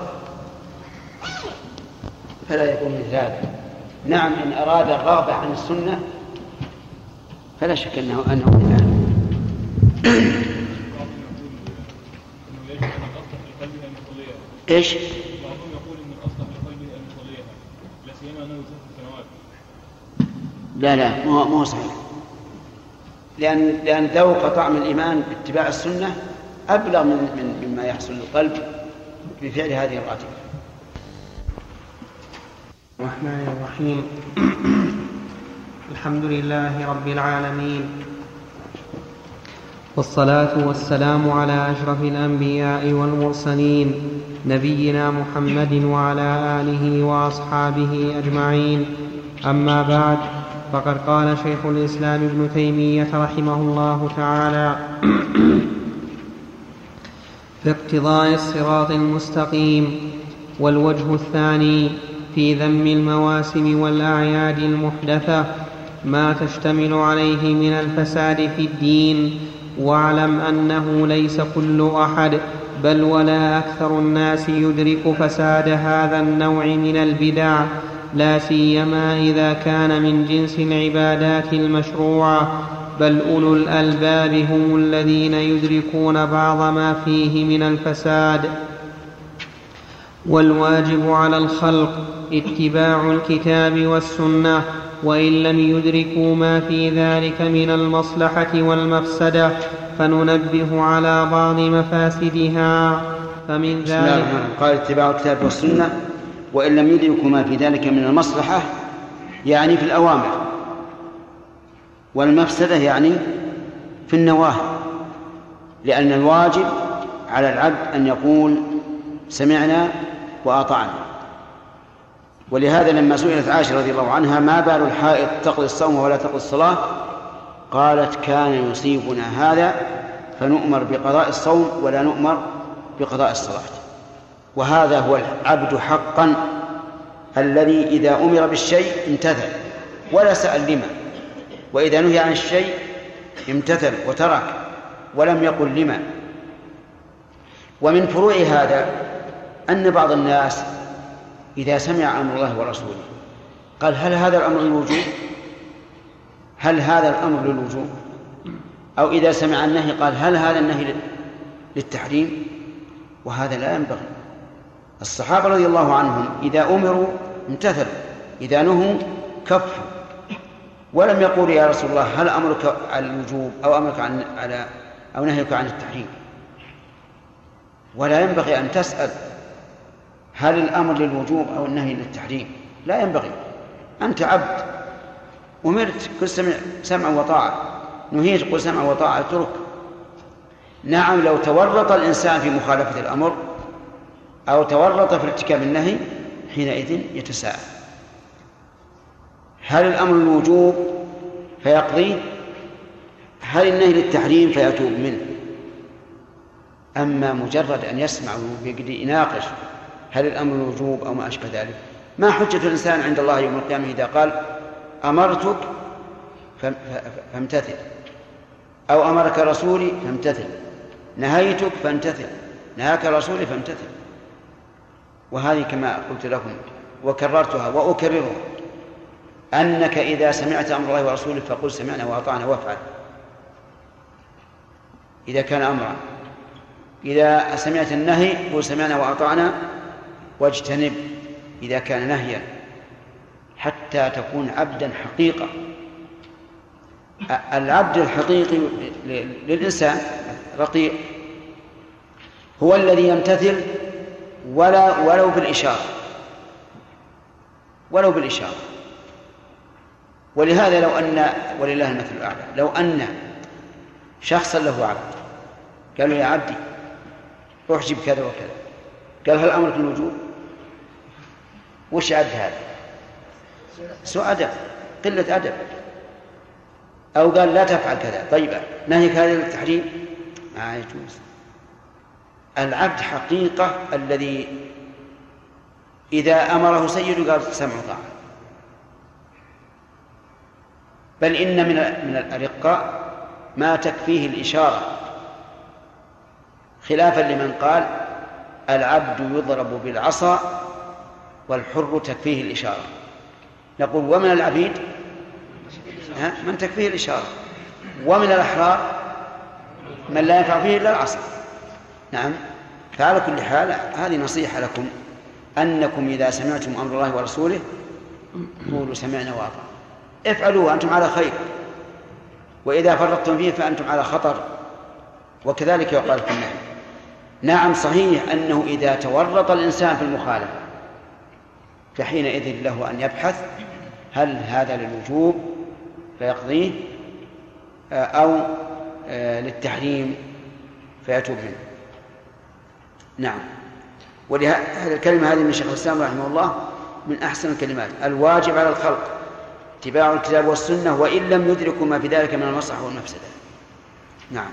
فلا يكون مثل هذا. نعم إن أراد الرغبة عن السنة فلا شك أنه أنه يصليها إيش؟ بعضهم يقول ان الاصل في قلبه ان انه سنوات لا لا مو مو صحيح لأن لأن ذوق طعم الإيمان باتباع السنة أبلغ من من مما يحصل للقلب بفعل هذه الراتبة. الرحمن الرحيم الحمد لله رب العالمين. والصلاة والسلام على أشرف الأنبياء والمرسلين نبينا محمد وعلى آله وأصحابه أجمعين. أما بعد فقد قال شيخ الإسلام ابن تيمية رحمه الله تعالى في اقتضاء الصراط المستقيم والوجه الثاني في ذم المواسم والأعياد المحدثة ما تشتمل عليه من الفساد في الدين. واعلم أنه ليس كل أحد بل ولا أكثر الناس يدرك فساد هذا النوع من البدع. لا سيما إذا كان من جنس العبادات المشروعة. بل أولو الألباب هم الذين يدركون بعض ما فيه من الفساد. والواجب على الخلق اتباع الكتاب والسنة. وإن لم يدركوا ما في ذلك من المصلحة والمفسدة فننبه على بعض مفاسدها. فمن ذلك. قال اتباع الكتاب والسنة. وإن لم يدركوا ما في ذلك من المصلحة يعني في الأوامر. والمفسدة يعني في النواهي. لأن الواجب على العبد أن يقول سمعنا وأطعنا. ولهذا لما سئلت عائشة رضي الله عنها ما بال الحائض تقضي الصوم ولا تقضي الصلاة؟ قالت كان يصيبنا هذا فنؤمر بقضاء الصوم ولا نؤمر بقضاء الصلاة. وهذا هو العبد حقا الذي إذا أمر بالشيء امتثل ولا سأل لما. وإذا نهي عن الشيء امتثل وترك ولم يقل لما. ومن فروع هذا أن بعض الناس إذا سمع أمر الله ورسوله قال هل هذا الأمر للوجوب؟ هل هذا الأمر للوجوب؟ أو إذا سمع النهي قال هل هذا النهي للتحريم؟ وهذا لا ينبغي الصحابة رضي الله عنهم إذا أمروا امتثلوا إذا نهوا كفوا ولم يقولوا يا رسول الله هل أمرك على الوجوب أو أمرك عن على أو نهيك عن التحريم ولا ينبغي أن تسأل هل الأمر للوجوب أو النهي للتحريم؟ لا ينبغي. أنت عبد. أمرت قل سمع سمع وطاعة. نهيت قل سمع وطاعة اترك. نعم لو تورط الإنسان في مخالفة الأمر أو تورط في ارتكاب النهي حينئذ يتساءل. هل الأمر الوجوب فيقضي. هل النهي للتحريم؟ فيتوب منه. أما مجرد أن يسمع ويقدر يناقش هل الأمر الوجوب أو ما أشبه ذلك؟ ما حجة الإنسان عند الله يوم القيامة إذا قال أمرتك فامتثل. أو أمرك رسولي فامتثل. نهيتك فامتثل. نهاك رسولي فامتثل. وهذه كما قلت لكم وكررتها وأكررها. أنك إذا سمعت أمر الله ورسوله فقل سمعنا وأطعنا وافعل. إذا كان أمرا. إذا سمعت النهي قل سمعنا وأطعنا واجتنب إذا كان نهيا حتى تكون عبدا حقيقة. العبد الحقيقي للإنسان رقيق هو الذي يمتثل ولا ولو بالإشارة ولو بالإشارة. ولهذا لو أن ولله المثل الأعلى لو أن شخصا له عبد قال له يا عبدي أحجب كذا وكذا قال هل أمرك الوجوب؟ وش عد هذا؟ سوء أدب قلة أدب. أو قال لا تفعل كذا. طيب نهيك هذا للتحريم ما يجوز. العبد حقيقة الذي إذا أمره سيد قال سمع طاعة. بل إن من من الأرقاء ما تكفيه الإشارة. خلافا لمن قال العبد يضرب بالعصا والحر تكفيه الإشارة. نقول ومن العبيد من تكفيه الإشارة. ومن الأحرار من لا ينفع فيه إلا العصا. نعم. فعلى كل حال هذه نصيحة لكم. أنكم إذا سمعتم أمر الله ورسوله قولوا سمعنا وأطعنا. افعلوا وأنتم على خير. وإذا فرطتم فيه فأنتم على خطر. وكذلك يقال في النهي. نعم صحيح أنه إذا تورط الإنسان في المخالفة فحينئذ له أن يبحث هل هذا للوجوب فيقضيه أو للتحريم فيتوب منه. نعم. ولهذه الكلمة هذه من شيخ الإسلام رحمه الله من أحسن الكلمات. الواجب على الخلق اتباع الكتاب والسنة وإن لم يدركوا ما في ذلك من المصلحة والمفسدة. نعم.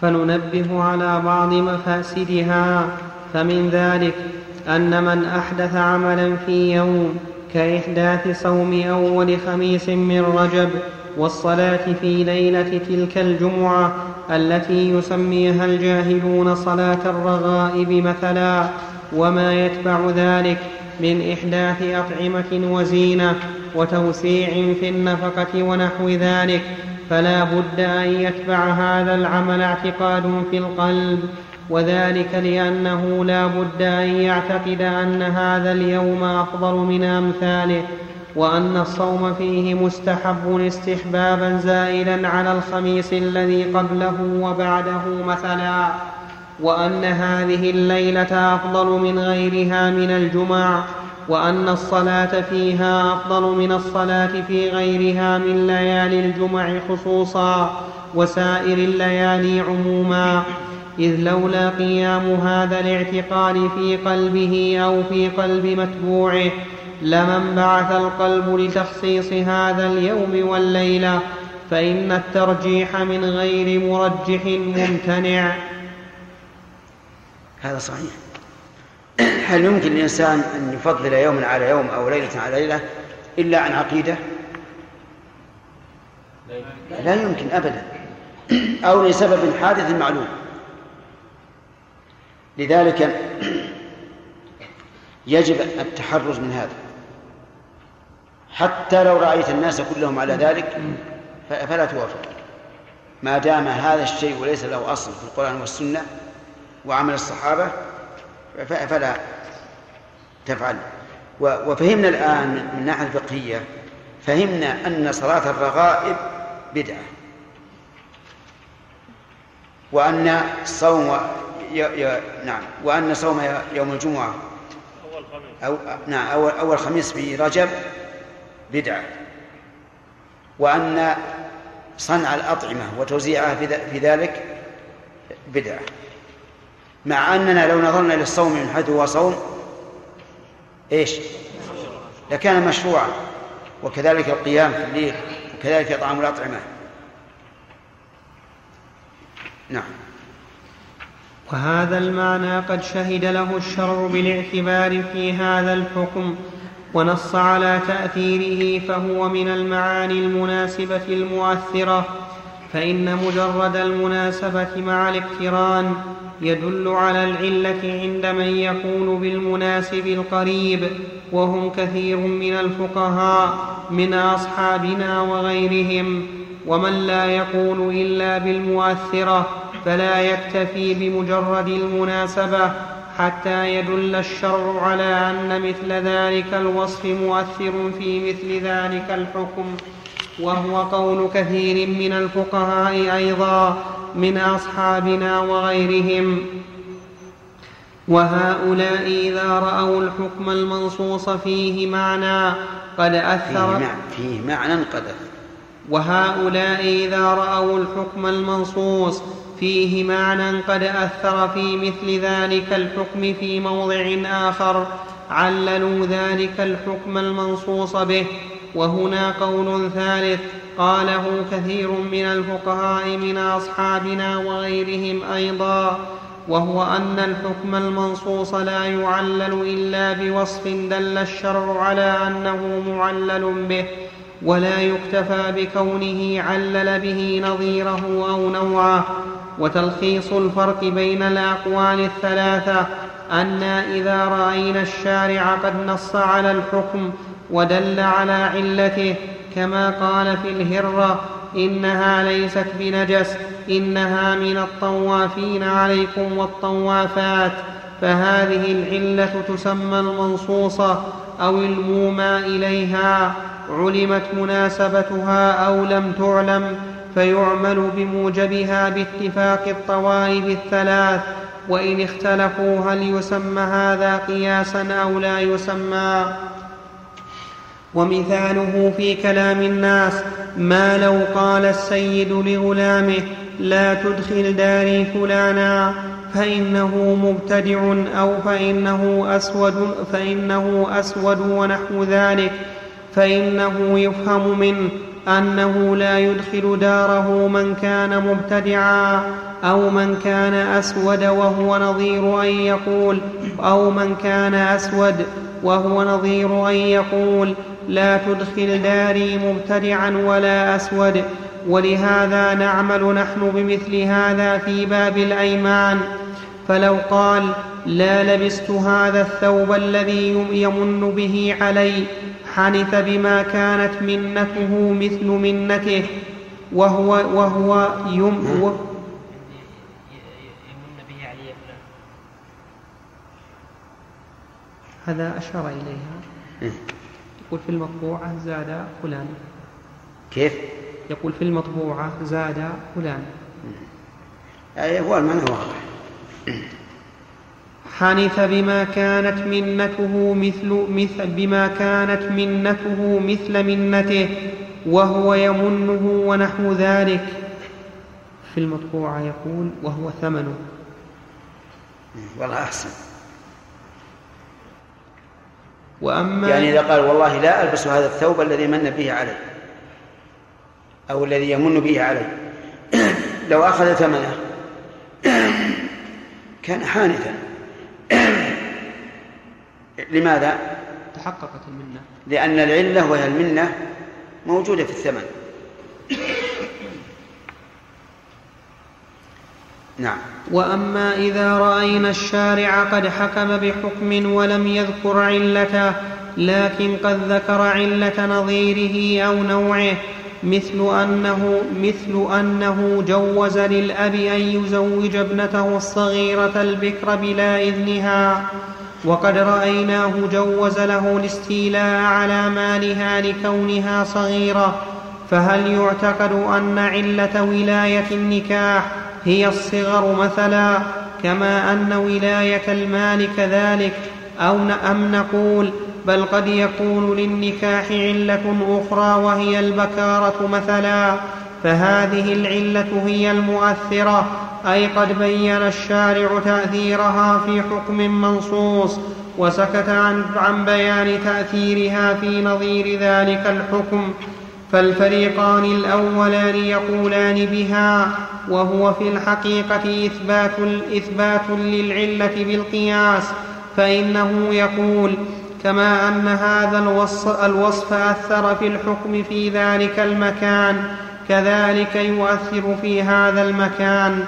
فننبه على بعض مفاسدها فمن ذلك أن من أحدث عملا في يوم كإحداث صوم أول خميس من رجب والصلاة في ليلة تلك الجمعة التي يسميها الجاهلون صلاة الرغائب مثلا وما يتبع ذلك من إحداث أطعمة وزينة وتوسيع في النفقة ونحو ذلك فلا بد أن يتبع هذا العمل اعتقاد في القلب وذلك لأنه لا بد أن يعتقد أن هذا اليوم أفضل من أمثاله وأن الصوم فيه مستحب استحبابا زائلا على الخميس الذي قبله وبعده مثلا وأن هذه الليلة أفضل من غيرها من الجمع وأن الصلاة فيها أفضل من الصلاة في غيرها من ليالي الجمع خصوصا وسائر الليالي عموما. إذ لولا قيام هذا الاعتقاد في قلبه أو في قلب متبوعه لمن بعث القلب لتخصيص هذا اليوم والليلة فإن الترجيح من غير مرجح ممتنع. هذا صحيح. هل يمكن للإنسان أن يفضل يوما على يوم أو ليلة على ليلة إلا عن عقيدة؟ لا يمكن أبدا. أو لسبب حادث معلوم. لذلك يجب التحرز من هذا. حتى لو رأيت الناس كلهم على ذلك فلا توافق. ما دام هذا الشيء وليس له أصل في القرآن والسنة وعمل الصحابة فلا تفعل. وفهمنا الآن من الناحية الفقهية فهمنا أن صلاة الرغائب بدعة وأن صوم ي... ي... نعم. وأن صوم يوم الجمعة. أول خميس أو نعم أول أول خميس في رجب بدعة. وأن صنع الأطعمة وتوزيعها في ذلك بدعة. مع أننا لو نظرنا للصوم من حيث هو صوم إيش؟ لكان مشروعا. وكذلك القيام في الليل وكذلك إطعام الأطعمة. نعم. وهذا المعنى قد شهد له الشرع بالاعتبار في هذا الحكم ونص على تأثيره فهو من المعاني المناسبة المؤثرة فإن مجرد المناسبة مع الاقتران يدل على العلة عند من يكون بالمناسب القريب وهم كثير من الفقهاء من أصحابنا وغيرهم ومن لا يقول إلا بالمؤثرة. فلا يكتفي بمجرد المناسبة حتى يدل الشرع على أن مثل ذلك الوصف مؤثر في مثل ذلك الحكم. وهو قول كثير من الفقهاء أيضا من أصحابنا وغيرهم. وهؤلاء إذا رأوا الحكم المنصوص فيه معنى قد أثر. فيه معنى قد وهؤلاء إذا رأوا الحكم المنصوص فيه معنى قد أثر في مثل ذلك الحكم في موضع آخر. عللوا ذلك الحكم المنصوص به. وهنا قول ثالث قاله كثير من الفقهاء من أصحابنا وغيرهم أيضا. وهو أن الحكم المنصوص لا يعلل إلا بوصف دل الشرع على أنه معلل به ولا يكتفى بكونه علل به نظيره أو نوعه. وتلخيص الفرق بين الأقوال الثلاثة أنا إذا رأينا الشارع قد نص على الحكم ودل على علته كما قال في الهرة إنها ليست بنجس إنها من الطوافين عليكم والطوافات. فهذه العلة تسمى المنصوصة أو المومى إليها علمت مناسبتها أو لم تعلم. فيعمل بموجبها باتفاق الطوائف الثلاث وإن اختلفوا هل يسمى هذا قياسا أو لا يسمى. ومثاله في كلام الناس ما لو قال السيد لغلامه لا تدخل داري فلانا فإنه مبتدع أو فإنه أسود فإنه أسود ونحو ذلك فإنه يفهم منه أنه لا يدخل داره من كان مبتدعا أو من كان أسود وهو نظير أن يقول أو من كان أسود وهو نظير أن يقول لا تدخل داري مبتدعا ولا أسود. ولهذا نعمل نحن بمثل هذا في باب الأيمان. فلو قال لا لبست هذا الثوب الذي يمن به علي حنث بما كانت منته مثل منته وهو وهو يم و هذا أشار إليها. يقول في المطبوعة زاد فلان. كيف؟ يقول في المطبوعة زاد فلان. هو المعنى واضح. حنث بما كانت منته مثل, مثل بما كانت منته مثل منته وهو يمنه ونحو ذلك. في المطبوعة يقول وهو ثمنه. والله أحسن. وأما يعني إذا قال والله لا ألبس هذا الثوب الذي من به علي أو الذي يمن به علي. لو أخذ ثمنه. كان حانثا لماذا؟ تحققت المنة. لأن العلة وهي المنة موجودة في الثمن. نعم. وأما إذا رأينا الشارع قد حكم بحكم ولم يذكر علته لكن قد ذكر علة نظيره أو نوعه مثل أنه مثل أنه جوز للأب أن يزوج ابنته الصغيرة البكر بلا إذنها وقد رأيناه جوز له الاستيلاء على مالها لكونها صغيرة فهل يعتقد أن علة ولاية النكاح هي الصغر مثلا كما أن ولاية المال كذلك؟ أو أم نقول بل قد يكون للنكاح علة أخرى وهي البكارة مثلا فهذه العلة هي المؤثرة أي قد بين الشارع تأثيرها في حكم منصوص وسكت عن, عن بيان تأثيرها في نظير ذلك الحكم فالفريقان الأولان يقولان بها وهو في الحقيقة إثبات, إثبات للعلة بالقياس فإنه يقول كما أن هذا الوصف, أثر في الحكم في ذلك المكان كذلك يؤثر في هذا المكان.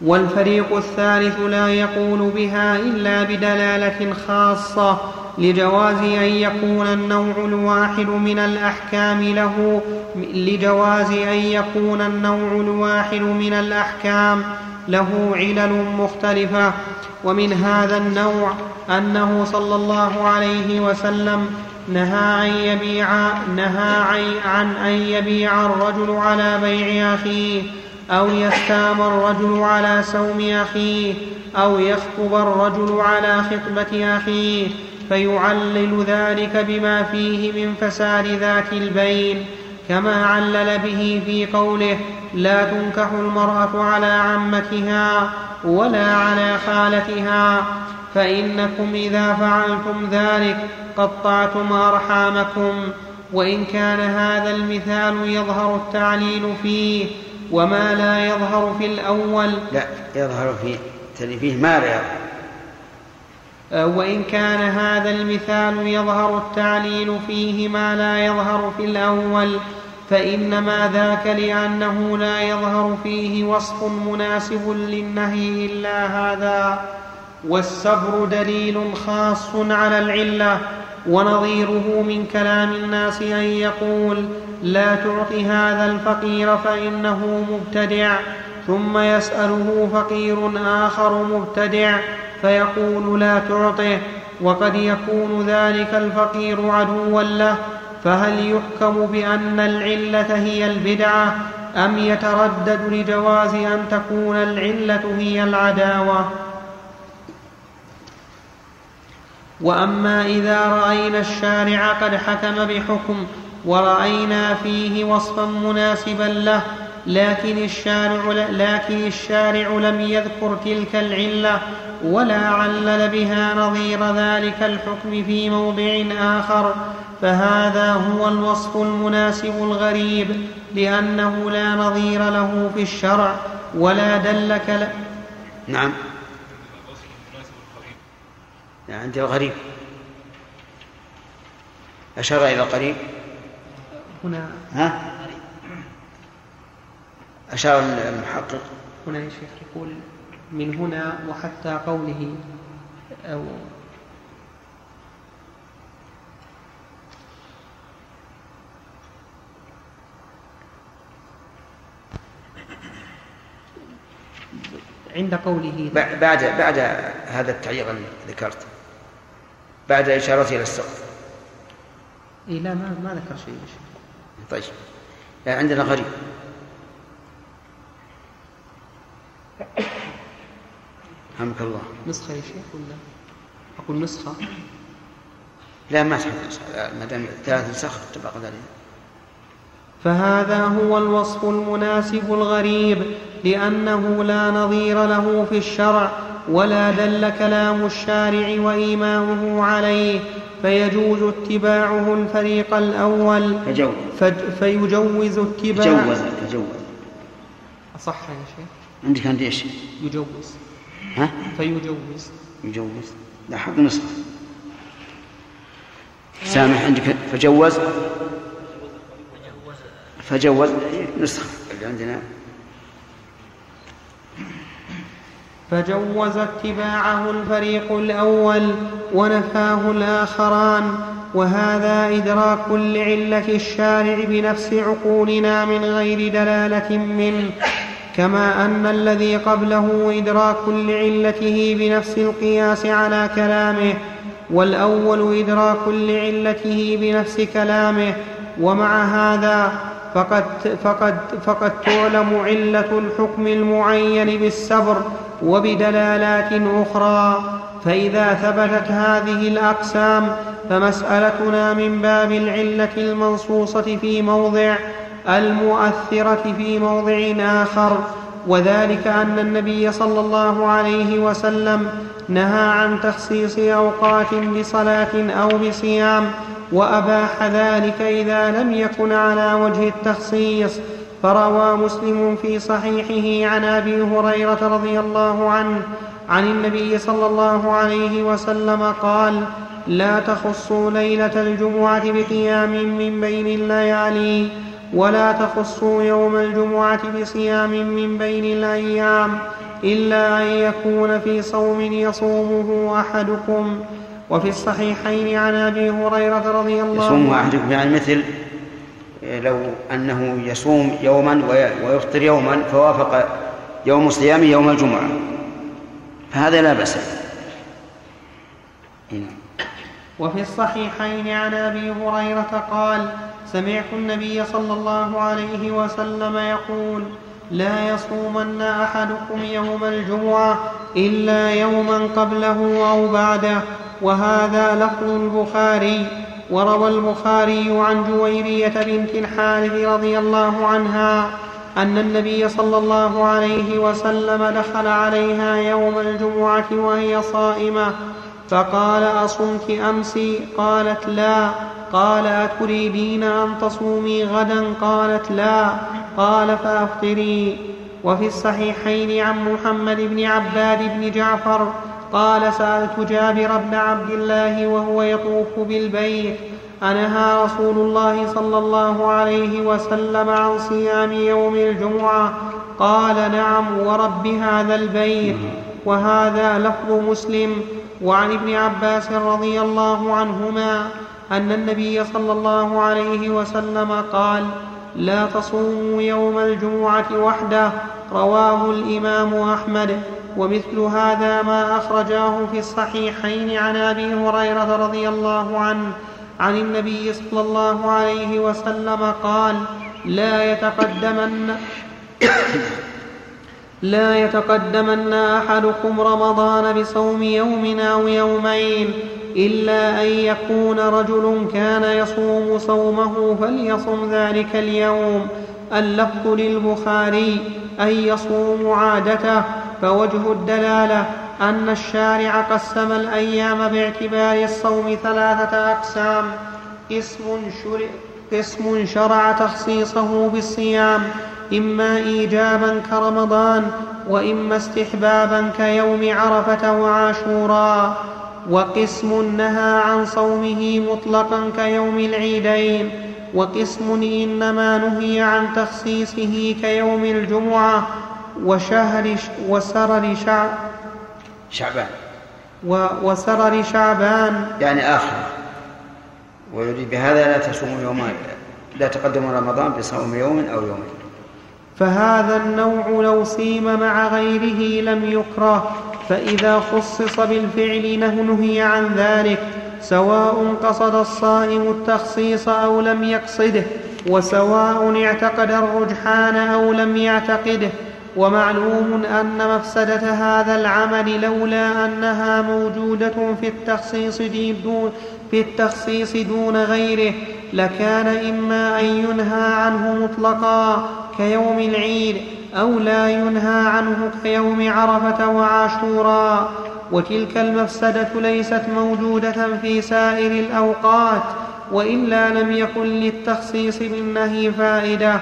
والفريق الثالث لا يقول بها إلا بدلالة خاصة لجواز أن يكون النوع الواحد من الأحكام له لجواز أن يكون النوع الواحد من الأحكام له علل مختلفة. ومن هذا النوع أنه صلى الله عليه وسلم نهى أن يبيع نهى عن أن يبيع الرجل على بيع أخيه أو يستام الرجل على سوم أخيه أو يخطب الرجل على خطبة أخيه فيعلل ذلك بما فيه من فساد ذات البين. كما علل به في قوله لا تنكح المرأة على عمتها ولا على خالتها فإنكم إذا فعلتم ذلك قطعتم أرحامكم وإن كان هذا المثال يظهر التعليل فيه وما لا يظهر في الأول لا يظهر فيه فيه ما لا يظهر. وإن كان هذا المثال يظهر التعليل فيه ما لا يظهر في الأول فإنما ذاك لأنه لا يظهر فيه وصف مناسب للنهي إلا هذا. والسبر دليل خاص على العلة ونظيره من كلام الناس أن يقول لا تعط هذا الفقير فإنه مبتدع ثم يسأله فقير آخر مبتدع فيقول لا تعطه وقد يكون ذلك الفقير عدوا له فهل يحكم بأن العلة هي البدعة أم يتردد لجواز أن تكون العلة هي العداوة؟ وأما إذا رأينا الشارع قد حكم بحكم ورأينا فيه وصفا مناسبا له لكن الشارع لكن الشارع لم يذكر تلك العلة ولا علل بها نظير ذلك الحكم في موضع آخر. فهذا هو الوصف المناسب الغريب لأنه لا نظير له في الشرع ولا دلك ل... نعم. يعني عند الغريب. أشار إلى القريب؟ هنا. ها؟ أشار المحقق. هنا يا شيخ يقول من هنا وحتى قوله أو عند قوله بعد بعد هذا التعليق ذكرت. بعد إشارته إلى السقف. إيه لا ما ما ذكر شيء طيب. عندنا غريب. رحمك الله. نسخة يا شيخ ولا؟ أقول نسخة. لا ما تحب ما دام ثلاث نسخ تبقى ذلك فهذا هو الوصف المناسب الغريب لأنه لا نظير له في الشرع ولا دل كلام الشارع وإيمانه عليه فيجوز اتباعه الفريق الأول. فجوز. فيجوز اتباع. تجوز تجوز. أصح يا شيخ؟ عندك عندي إيش؟ يجوز. ها؟ فيجوز. يجوز. لا حق نسخة سامح عندك. فجوز؟ فجوز. نسخة اللي عندنا. فجوز اتباعه الفريق الأول ونفاه الآخران وهذا إدراك لعلة الشارع بنفس عقولنا من غير دلالة منه. كما أن الذي قبله إدراك لعلته بنفس القياس على كلامه والأول إدراك لعلته بنفس كلامه ومع هذا فقد, فقد, فقد تعلم علة الحكم المعين بالسبر وبدلالات أخرى. فإذا ثبتت هذه الأقسام فمسألتنا من باب العلة المنصوصة في موضع المؤثرة في موضع آخر وذلك أن النبي صلى الله عليه وسلم نهى عن تخصيص أوقات بصلاة أو بصيام وأباح ذلك إذا لم يكن على وجه التخصيص. فروى مسلم في صحيحه عن أبي هريرة رضي الله عنه عن النبي صلى الله عليه وسلم قال لا تخصوا ليلة الجمعة بقيام من بين الليالي ولا تخصوا يوم الجمعة بصيام من بين الأيام إلا أن يكون في صوم يصومه أحدكم. وفي الصحيحين عن أبي هريرة رضي الله عنه يصومه أحدكم يعني مثل لو أنه يصوم يوما ويفطر يوما فوافق يوم صيامه يوم الجمعة. فهذا لا بأس وفي الصحيحين عن أبي هريرة قال سمعت النبي صلى الله عليه وسلم يقول لا يصومن أحدكم يوم الجمعة إلا يوما قبله أو بعده. وهذا لفظ البخاري وروى البخاري عن جويرية بنت الحارث رضي الله عنها أن النبي صلى الله عليه وسلم دخل عليها يوم الجمعة وهي صائمة فقال أصمت امس قالت لا. قال اتريدين أن تصومي غدا؟ قالت لا. قال فأفطري. وفي الصحيحين عن محمد بن عباد بن جعفر قال سألت جابر بن عبد الله وهو يطوف بالبيت. أنهى رسول الله صلى الله عليه وسلم عن صيام يوم الجمعة. قال نعم ورب هذا البيت. وهذا لفظ مسلم. وعن ابن عباس رضي الله عنهما أن النبي صلى الله عليه وسلم قال لا تصوموا يوم الجمعة وحده رواه الإمام أحمد. ومثل هذا ما أخرجاه في الصحيحين عن أبي هريرة رضي الله عنه عن النبي صلى الله عليه وسلم قال لا يتقدمن لا يتقدمن أحدكم رمضان بصوم يوم أو يومين إلا أن يكون رجل كان يصوم صومه فليصم ذلك اليوم. اللفظ للبخاري أن يصوم عادته فوجه الدلالة أن الشارع قسم الأيام باعتبار الصوم ثلاثة أقسام. قسم شرع, قسم شرع تخصيصه بالصيام إما إيجابا كرمضان وإما استحبابا كيوم عرفة وعاشوراء. وقسم نهى عن صومه مطلقا كيوم العيدين. وقسم إنما نهي عن تخصيصه كيوم الجمعة وشهر وسرر شعب شعبان. وسرر شعبان. يعني آخر. ويريد بهذا لا تصوم يوم لا تقدم رمضان بصوم يوم أو يومين. فهذا النوع لو صيم مع غيره لم يكره. فإذا خصص بالفعل نهي عن ذلك سواء قصد الصائم التخصيص أو لم يقصده وسواء اعتقد الرجحان أو لم يعتقده. ومعلوم أن مفسدة هذا العمل لولا أنها موجودة في التخصيص دون في التخصيص دون غيره لكان إما أن ينهى عنه مطلقا كيوم العيد أو لا ينهى عنه كيوم عرفة وعاشوراء وتلك المفسدة ليست موجودة في سائر الأوقات وإلا لم يكن للتخصيص بالنهي فائدة.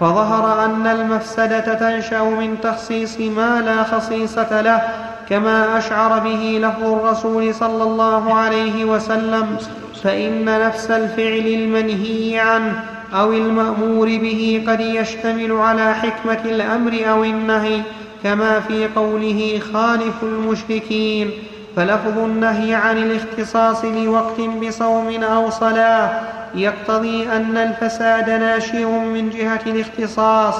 فظهر أن المفسدة تنشأ من تخصيص ما لا خصيصة له كما أشعر به لفظ الرسول صلى الله عليه وسلم فإن نفس الفعل المنهي عنه أو المأمور به قد يشتمل على حكمة الأمر أو النهي كما في قوله خالف المشركين. فلفظ النهي عن الاختصاص لوقت بصوم أو صلاة يقتضي أن الفساد ناشئ من جهة الاختصاص.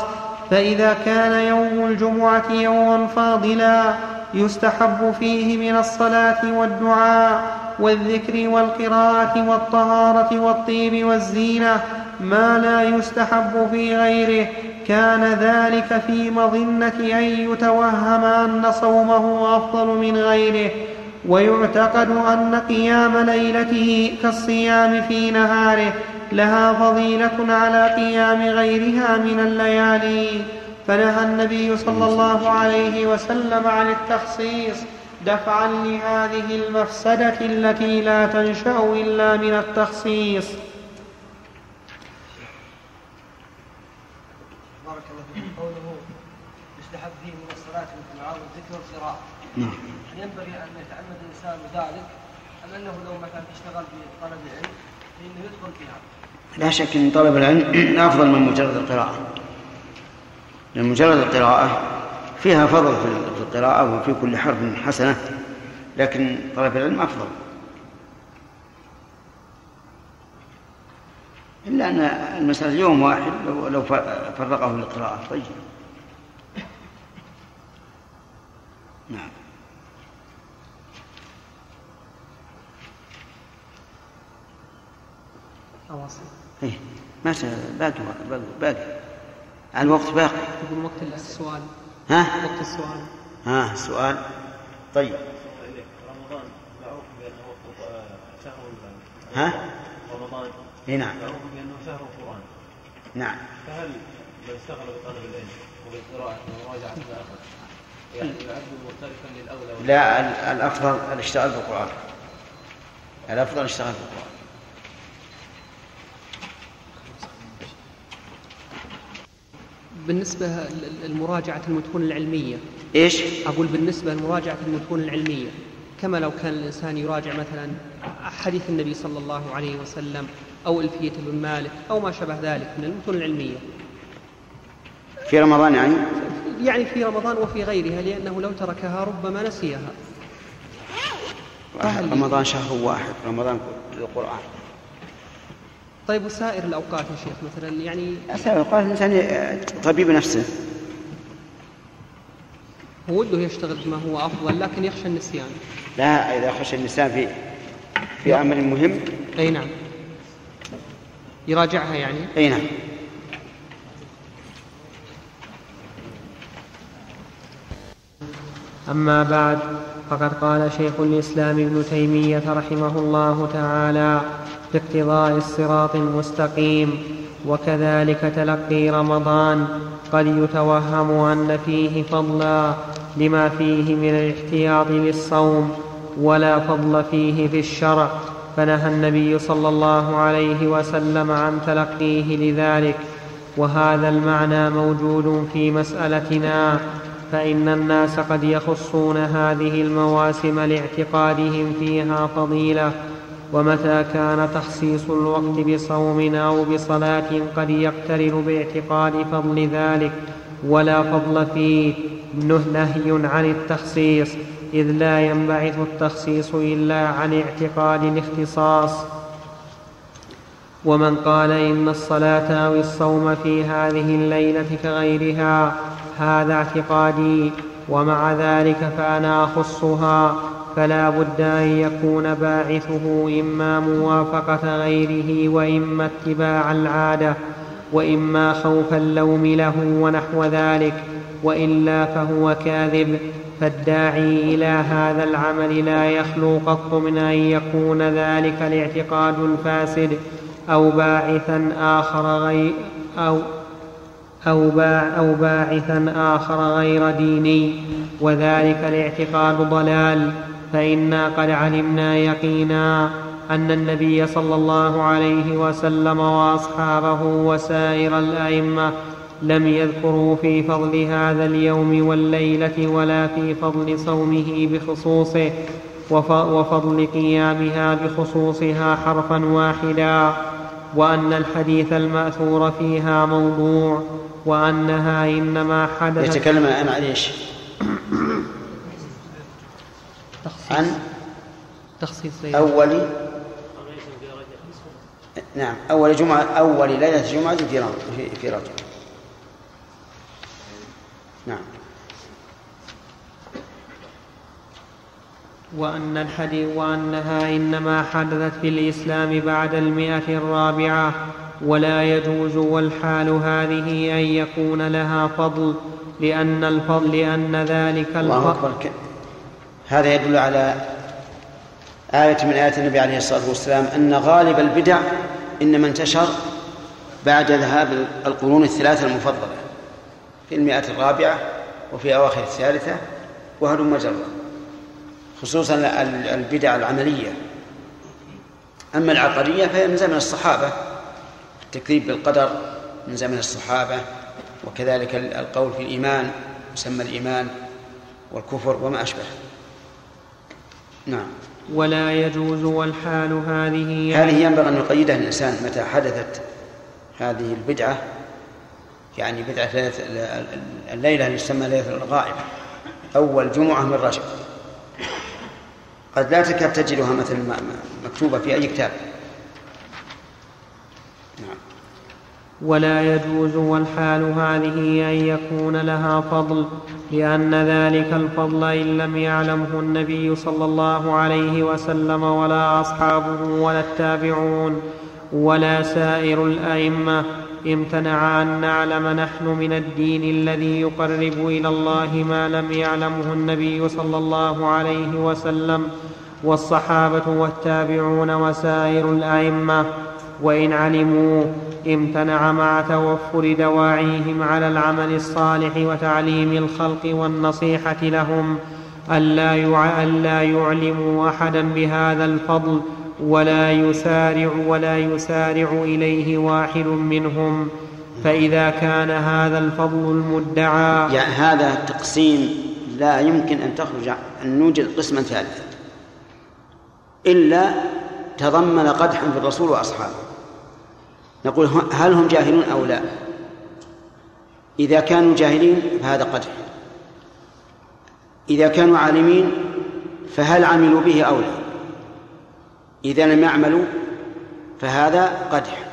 فإذا كان يوم الجمعة يوما فاضلا يستحب فيه من الصلاة والدعاء والذكر والقراءة والطهارة والطيب والزينة. ما لا يستحب في غيره. كان ذلك في مظنة أن يتوهم أن صومه أفضل من غيره. ويعتقد أن قيام ليلته كالصيام في نهاره. لها فضيلة على قيام غيرها من الليالي. فنهى النبي صلى الله عليه وسلم عن التخصيص دفعا لهذه المفسدة التي لا تنشأ إلا من التخصيص بارك الله فيك قوله يستحب فيه من الصلاة مثل معاذ الذكر والقراءة نعم. هل ينبغي أن يتعمد الإنسان ذلك أم أنه لو مثلا اشتغل بطلب العلم فإنه يدخل فيها لا شك إن طلب العلم أفضل من مجرد القراءة. لأن مجرد القراءة فيها فضل في القراءة وفي كل حرف حسنة لكن طلب العلم أفضل. إلا أن المسألة يوم واحد لو لو فرقه للقراءه طيب. نعم. أواصل إيه ما ت- باقي باقي باقي. الوقت باقي. يقول وقت السؤال. ها؟ وقت السؤال. ها سؤال؟ طيب. رمضان معروف بأنه وقت شهر ها؟ رمضان. اي نعم. معروف بأنه شهر القرآن. نعم. فهل من اشتغل بطلب العلم وبالقراءة ومراجعة ما أخذ يعني يعد مختلفا للأولى ولا لا ال- الأفضل الاشتغال بالقرآن. الأفضل الاشتغال بالقرآن. بالنسبة لمراجعة المتون العلمية. إيش؟ أقول بالنسبة لمراجعة المتون العلمية. كما لو كان الإنسان يراجع مثلا حديث النبي صلى الله عليه وسلم أو ألفية بن مالك أو ما شابه ذلك من المتون العلمية. في رمضان يعني؟ يعني في رمضان وفي غيرها لأنه لو تركها ربما نسيها. رمضان شهر واحد رمضان القرآن. طيب وسائر الأوقات يا شيخ مثلا يعني أسأل قال الإنسان طبيب نفسه. هو وده يشتغل بما هو أفضل لكن يخشى النسيان. لا إذا خش الانسان في في أمر مهم. أي نعم. يراجعها يعني؟ أي نعم. أما بعد فقد قال شيخ الإسلام ابن تيمية رحمه الله تعالى في اقتضاء الصراط المستقيم وكذلك تلقي رمضان. قد يتوهم أن فيه فضلا لما فيه من الاحتياط للصوم ولا فضل فيه في الشرع. فنهى النبي صلى الله عليه وسلم عن تلقيه لذلك. وهذا المعنى موجود في مسألتنا. فإن الناس قد يخصون هذه المواسم لاعتقادهم فيها فضيلة. ومتى كان تخصيص الوقت بصوم أو بصلاة قد يقترن باعتقاد فضل ذلك ولا فضل فيه. نه- نهي عن التخصيص إذ لا ينبعث التخصيص إلا عن اعتقاد الاختصاص. ومن قال إن الصلاة أو الصوم في هذه الليلة كغيرها هذا اعتقادي ومع ذلك فأنا أخصها. فلا بد أن يكون باعثه إما موافقة غيره وإما اتباع العادة وإما خوف اللوم له ونحو ذلك وإلا فهو كاذب. فالداعي إلى هذا العمل لا يخلو قط من أن يكون ذلك الاعتقاد الفاسد أو باعثا آخر غير أو أو, باع أو باعثا آخر غير ديني وذلك الاعتقاد ضلال. فإنا قد علمنا يقينا أن النبي صلى الله عليه وسلم وأصحابه وسائر الأئمة لم يذكروا في فضل هذا اليوم والليلة ولا في فضل صومه بخصوصه وف- وفضل قيامها بخصوصها حرفا واحدا وأن الحديث المأثور فيها موضوع وأنها إنما حدثت يتكلم الان عن إيش؟ تخصيص. عن تخصيص ليلة اول نعم أول جمعة أول ليلة جمعة في رمضان في, في رجب نعم. وأن الحديث وأنها إنما حدثت في الإسلام بعد المئة الرابعة ولا يجوز والحال هذه أن يكون لها فضل لأن الفضل لأن ذلك الله الفضل أكبر. ك- هذا يدل على آية من آيات النبي عليه الصلاة والسلام أن غالب البدع إنما انتشر بعد ذهاب القرون الثلاثة المفضلة في المئة الرابعة وفي أواخر الثالثة وهلم مجرة خصوصا البدع العملية. أما العقدية فهي من زمن الصحابة التكذيب بالقدر من زمن الصحابة وكذلك القول في الإيمان يسمى الإيمان والكفر وما أشبه. نعم. ولا يجوز والحال هذه هذه ينبغي أن يقيدها الإنسان متى حدثت هذه البدعة يعني بدعة الليلة اللي تسمى ليلة الغائب أول جمعة من رجب. قد لا تكاد تجدها مثلا مكتوبة في أي كتاب. نعم. ولا يجوز والحال هذه أن يكون لها فضل لأن ذلك الفضل إن لم يعلمه النبي صلى الله عليه وسلم ولا أصحابه ولا التابعون ولا سائر الأئمة. امتنع أن نعلم نحن من الدين الذي يقرب إلى الله ما لم يعلمه النبي صلى الله عليه وسلم والصحابة والتابعون وسائر الأئمة. وإن علموا امتنع مع توفر دواعيهم على العمل الصالح وتعليم الخلق والنصيحة لهم ألا ألا يعلموا أحدا بهذا الفضل ولا يسارع ولا يسارع إليه واحد منهم. فإذا كان هذا الفضل المدعى يعني هذا التقسيم لا يمكن أن تخرج أن نوجد قسما ثالثا. إلا تضمن قدحا في الرسول وأصحابه. نقول هل هم جاهلون أو لا؟ إذا كانوا جاهلين فهذا قدح. إذا كانوا عالمين فهل عملوا به أو لا؟ إذا لم يعملوا فهذا قدح.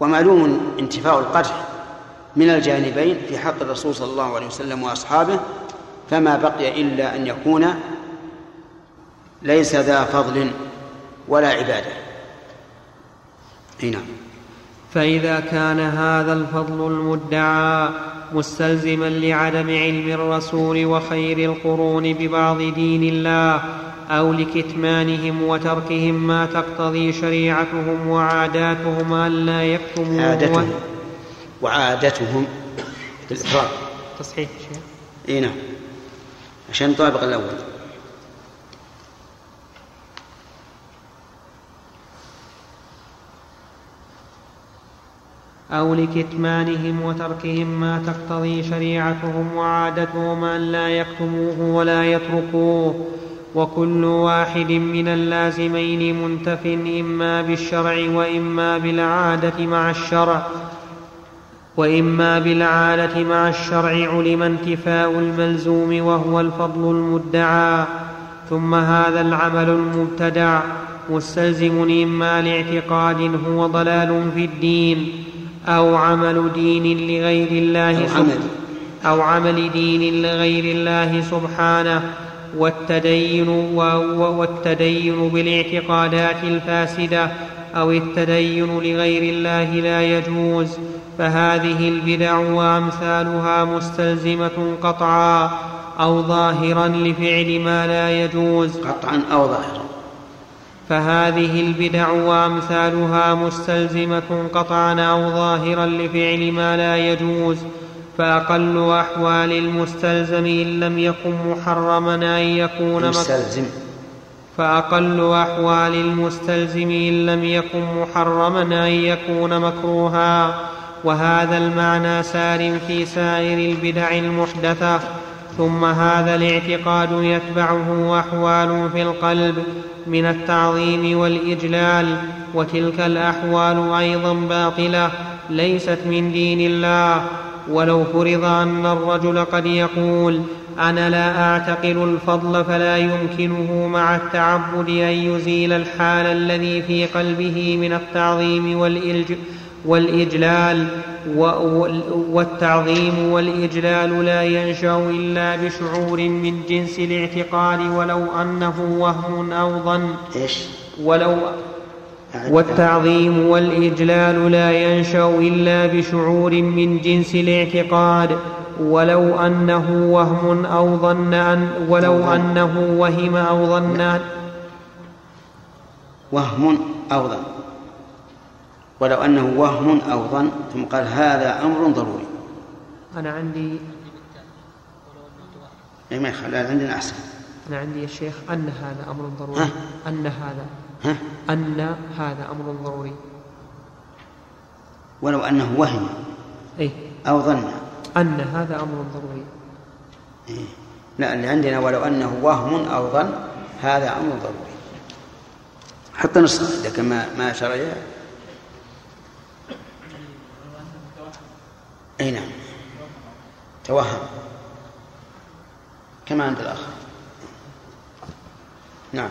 ومعلوم انتفاء القدح من الجانبين في حق الرسول صلى الله عليه وسلم وأصحابه فما بقي إلا أن يكون ليس ذا فضل ولا عبادة. نعم. فإذا كان هذا الفضل المدعى مستلزما لعدم علم الرسول وخير القرون ببعض دين الله أو لكتمانهم وتركهم ما تقتضي شريعتهم وعاداتهم ألا يكتموا عادتهم. وعادتهم بالإفراد تصحيح شيء إي نعم. عشان نطابق الأول. أو لكتمانهم وتركهم ما تقتضي شريعتهم وعادتهم أن لا يكتموه ولا يتركوه. وكل واحد من اللازمين منتف إما بالشرع وإما بالعادة مع الشرع وإما بالعادة مع الشرع علم انتفاء الملزوم وهو الفضل المدعى. ثم هذا العمل المبتدع مستلزم إما لاعتقاد هو ضلال في الدين أو عمل دين لغير الله أو عمل, أو عمل دين لغير الله سبحانه والتدين والتدين بالاعتقادات الفاسدة أو التدين لغير الله لا يجوز فهذه البدع وأمثالها مستلزمة قطعا أو ظاهرا لفعل ما لا يجوز. قطعا أو ظاهرا. فهذه البدع وأمثالها مستلزمة قطعا أو ظاهرا لفعل ما لا يجوز فأقل أحوال المستلزم إن لم يكن محرما أن يكون مستلزم فأقل أحوال المستلزم إن لم يكن محرما أن يكون مكروها وهذا المعنى سار في سائر البدع المحدثة ثم هذا الاعتقاد يتبعه أحوال في القلب. من التعظيم والإجلال وتلك الأحوال أيضا باطلة ليست من دين الله. ولو فرض أن الرجل قد يقول أنا لا أعتقل الفضل فلا يمكنه مع التعبد أن يزيل الحال الذي في قلبه من التعظيم والإلج والإجلال. والتعظيم والإجلال لا ينشأ إلا بشعور من جنس الاعتقاد ولو أنه وهم أو ظن. إيش؟ ولو والتعظيم والإجلال لا ينشأ إلا بشعور من جنس الاعتقاد ولو أنه وهم أو ظن أن ولو أنه وهم أو ظن وهم أو ظن. ولو أنه وهم أو ظن ثم قال هذا أمر ضروري. أنا عندي اي ما يخالف عندنا أحسن. أنا عندي يا شيخ أن هذا أمر ضروري. ها؟ أن هذا. ها؟ أن هذا أمر ضروري. ولو أنه وهم أي أو ظن. أن هذا أمر ضروري. إيه. لا اللي عندنا ولو أنه وهم أو ظن هذا أمر ضروري. حتى نص عندك ما ما شرع أي نعم. توهم. كما عند الآخر. نعم.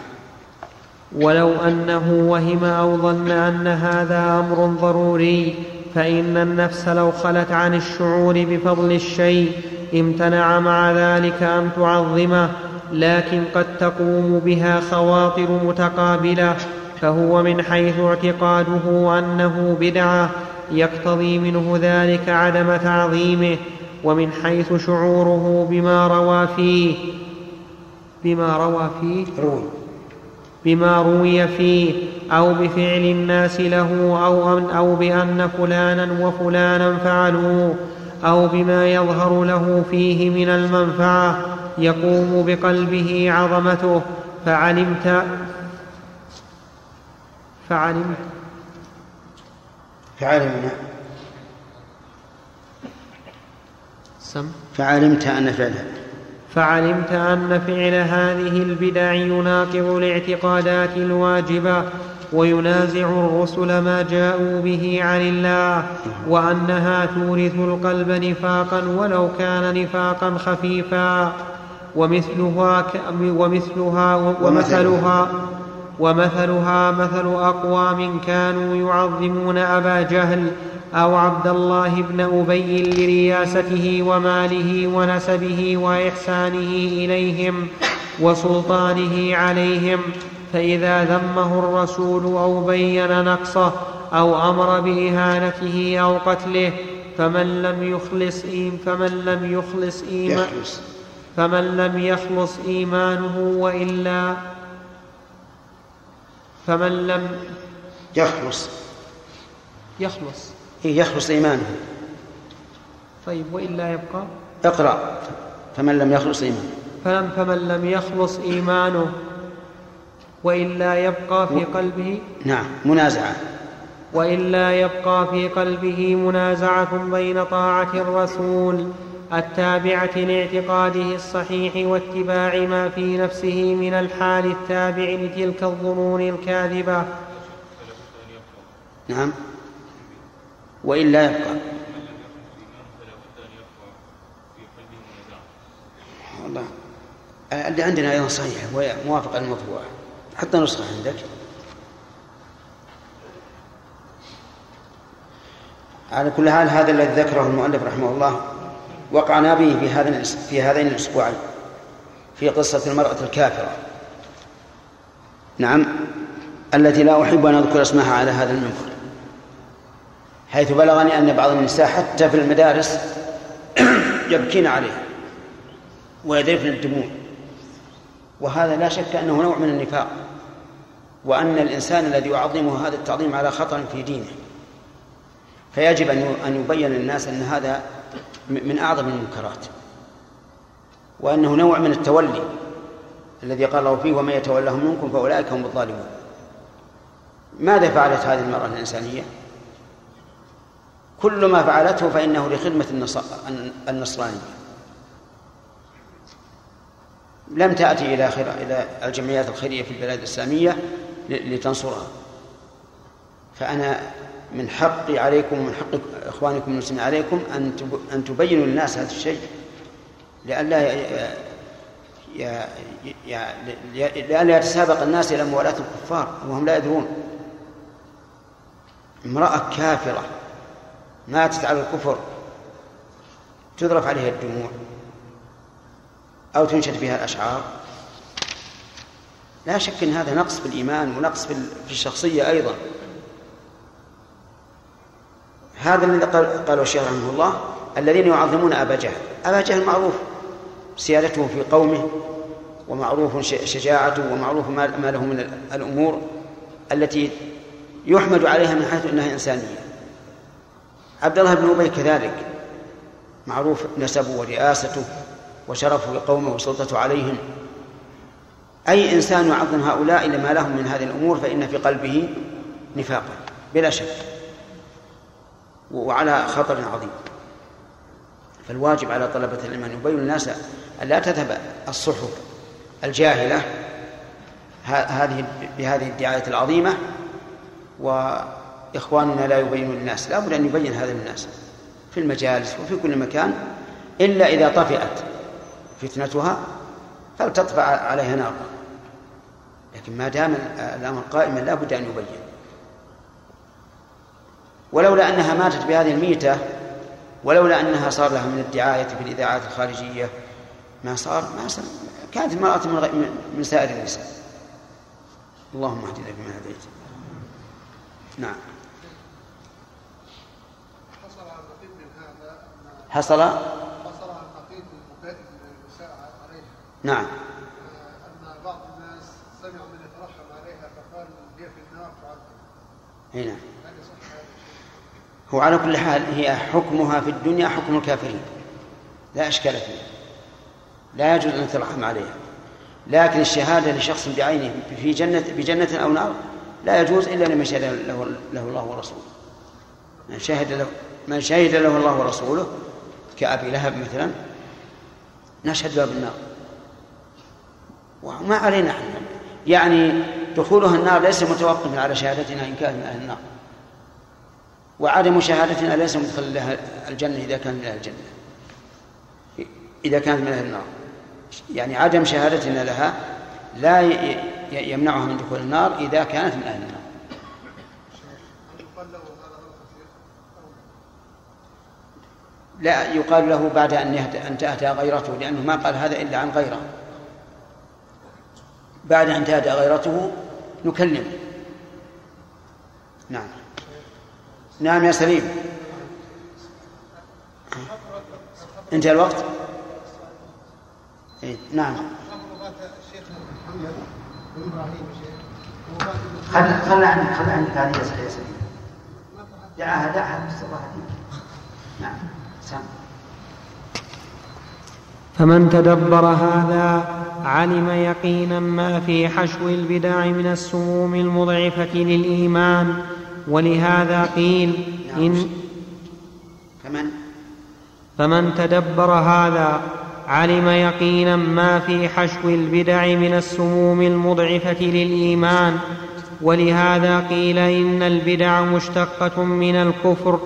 ولو أنه وهم أو ظن أن هذا أمر ضروري فإن النفس لو خلت عن الشعور بفضل الشيء امتنع مع ذلك أن تعظمه لكن قد تقوم بها خواطر متقابلة فهو من حيث اعتقاده أنه بدعة يقتضي منه ذلك عدم تعظيمه ومن حيث شعوره بما روى فيه بما روى فيه؟ روي. بما روي فيه أو بفعل الناس له أو, أن أو بأن فلانا وفلانا فعلوه أو بما يظهر له فيه من المنفعة يقوم بقلبه عظمته. فعلمت فعلمت فعلمنا سم. فعلمت أن فعلها فعلمت أن فعل هذه البدع يناقض الاعتقادات الواجبة وينازع الرسل ما جاءوا به عن الله وأنها تورث القلب نفاقا ولو كان نفاقا خفيفا. ومثلها. ومثلها ومثلها. ومثلها مثل أقوام كانوا يعظمون أبا جهل أو عبد الله بن أبي لرياسته وماله ونسبه وإحسانه إليهم وسلطانه عليهم فإذا ذمه الرسول أو بين نقصه أو أمر بإهانته أو قتله فمن لم يخلص إيم فمن لم يخلص إيمان يخلص. فمن لم يخلص إيمانه وإلا فمن لم يخلص. يخلص. إيه يخلص إيمانه. طيب وإلا يبقى؟ اقرأ. فمن لم يخلص إيمانه. فلم فمن لم يخلص إيمانه وإلا يبقى في قلبه؟ نعم منازعة. والا يبقى في قلبه منازعة بين طاعة الرسول التابعة لاعتقاده الصحيح واتباع ما في نفسه من الحال التابع لتلك الظنون الكاذبة. نعم. وإلا يبقى. والله. اللي عندنا أيضا صحيح وهي موافقة المطبوع حتى نسخة عندك. على كل حال هذا الذي ذكره المؤلف رحمه الله. وقعنا به في هذا في هذين الأسبوعين في قصة المرأة الكافرة. نعم التي لا أحب أن أذكر اسمها على هذا المنبر حيث بلغني أن بعض النساء حتى في المدارس يبكين عليها ويذرفن الدموع. وهذا لا شك أنه نوع من النفاق وأن الإنسان الذي يعظمه هذا التعظيم على خطر في دينه. فيجب أن أن يبين للناس أن هذا من أعظم المنكرات وأنه نوع من التولي الذي قال الله فيه ومن يتولهم منكم فأولئك هم الظالمون. ماذا فعلت هذه المرأة الإنسانية؟ كل ما فعلته فإنه لخدمة النصرانية. لم تأتي إلى إلى الجمعيات الخيرية في البلاد الإسلامية لتنصرها. فأنا من حقي عليكم ومن حق إخوانكم المسلمين عليكم أن أن تبينوا للناس هذا الشيء. لئلا لئلا يتسابق الناس إلى موالاة الكفار وهم لا يدرون. امرأة كافرة ماتت على الكفر تذرف عليها الدموع أو تنشد فيها الأشعار. لا شك إن هذا نقص في الإيمان ونقص في الشخصية أيضا. هذا الذي قاله الشيخ رحمه الله الذين يعظمون أبا جهل. أبا جهل معروف. سيادته في قومه ومعروف شجاعته ومعروف ما له من الأمور التي يحمد عليها من حيث أنها إنسانية. عبد الله بن أبي كذلك. معروف نسبه ورئاسته وشرفه لقومه وسلطته عليهم. أي إنسان يعظم هؤلاء لما لهم من هذه الأمور فإن في قلبه نفاقا بلا شك. وعلى خطر عظيم. فالواجب على طلبة العلم أن يبين الناس أن لا تذهب الصحف الجاهلة هذه بهذه الدعاية العظيمة وإخواننا لا يبينون للناس. لا بد أن يبين هذا للناس في المجالس وفي كل مكان إلا إذا طفئت فتنتها فلتطفأ عليها نار لكن ما دام الأمر قائما لا بد أن يبين. ولولا أنها ماتت بهذه الميتة ولولا أنها صار لها من الدعاية في الإذاعات الخارجية ما صار ما صار كانت المرأة من, من سائر النساء. اللهم اهدنا فيما هديت. نعم. حصل حصل؟ نعم. أن بعض الناس سمعوا من يترحم عليها فقال هي في النار تعذب. هنا هل يصح هذا الشيء؟ هو على كل حال هي حكمها في الدنيا حكم الكافرين. لا إشكال فيه لا يجوز أن يترحم عليها. لكن الشهادة لشخص بعينه في جنة بجنة أو نار لا يجوز إلا لمن شهد له, له الله ورسوله. من شهد له من شهد له الله ورسوله كأبي لهب مثلا نشهد له بالنار. وما علينا إحنا يعني دخولها النار ليس متوقفا على شهادتنا إن كان من أهل النار. وعدم شهادتنا ليس مدخل لها الجنة إذا كان من أهل الجنة. إذا كانت من أهل النار. يعني عدم شهادتنا لها لا يمنعها من دخول النار إذا كانت من أهل النار؟ لا يقال له بعد أن أن تأتى غيرته لأنه ما قال هذا إلا عن غيره. بعد أن تأتى غيرته نكلمه. نعم. نعم يا سليم. انتهى الوقت؟ إيه، نعم. خل خل عندك خل عندك هذه يا سليم دعها دعها بس الله نعم سام. فمن تدبر هذا علم يقينا ما في حشو البدع من السموم المضعفة للإيمان. ولهذا قيل إن فمن؟ فمن تدبر هذا علم يقينا ما في حشو البدع من السموم المضعفة للإيمان. ولهذا قيل إن البدع مشتقة من الكفر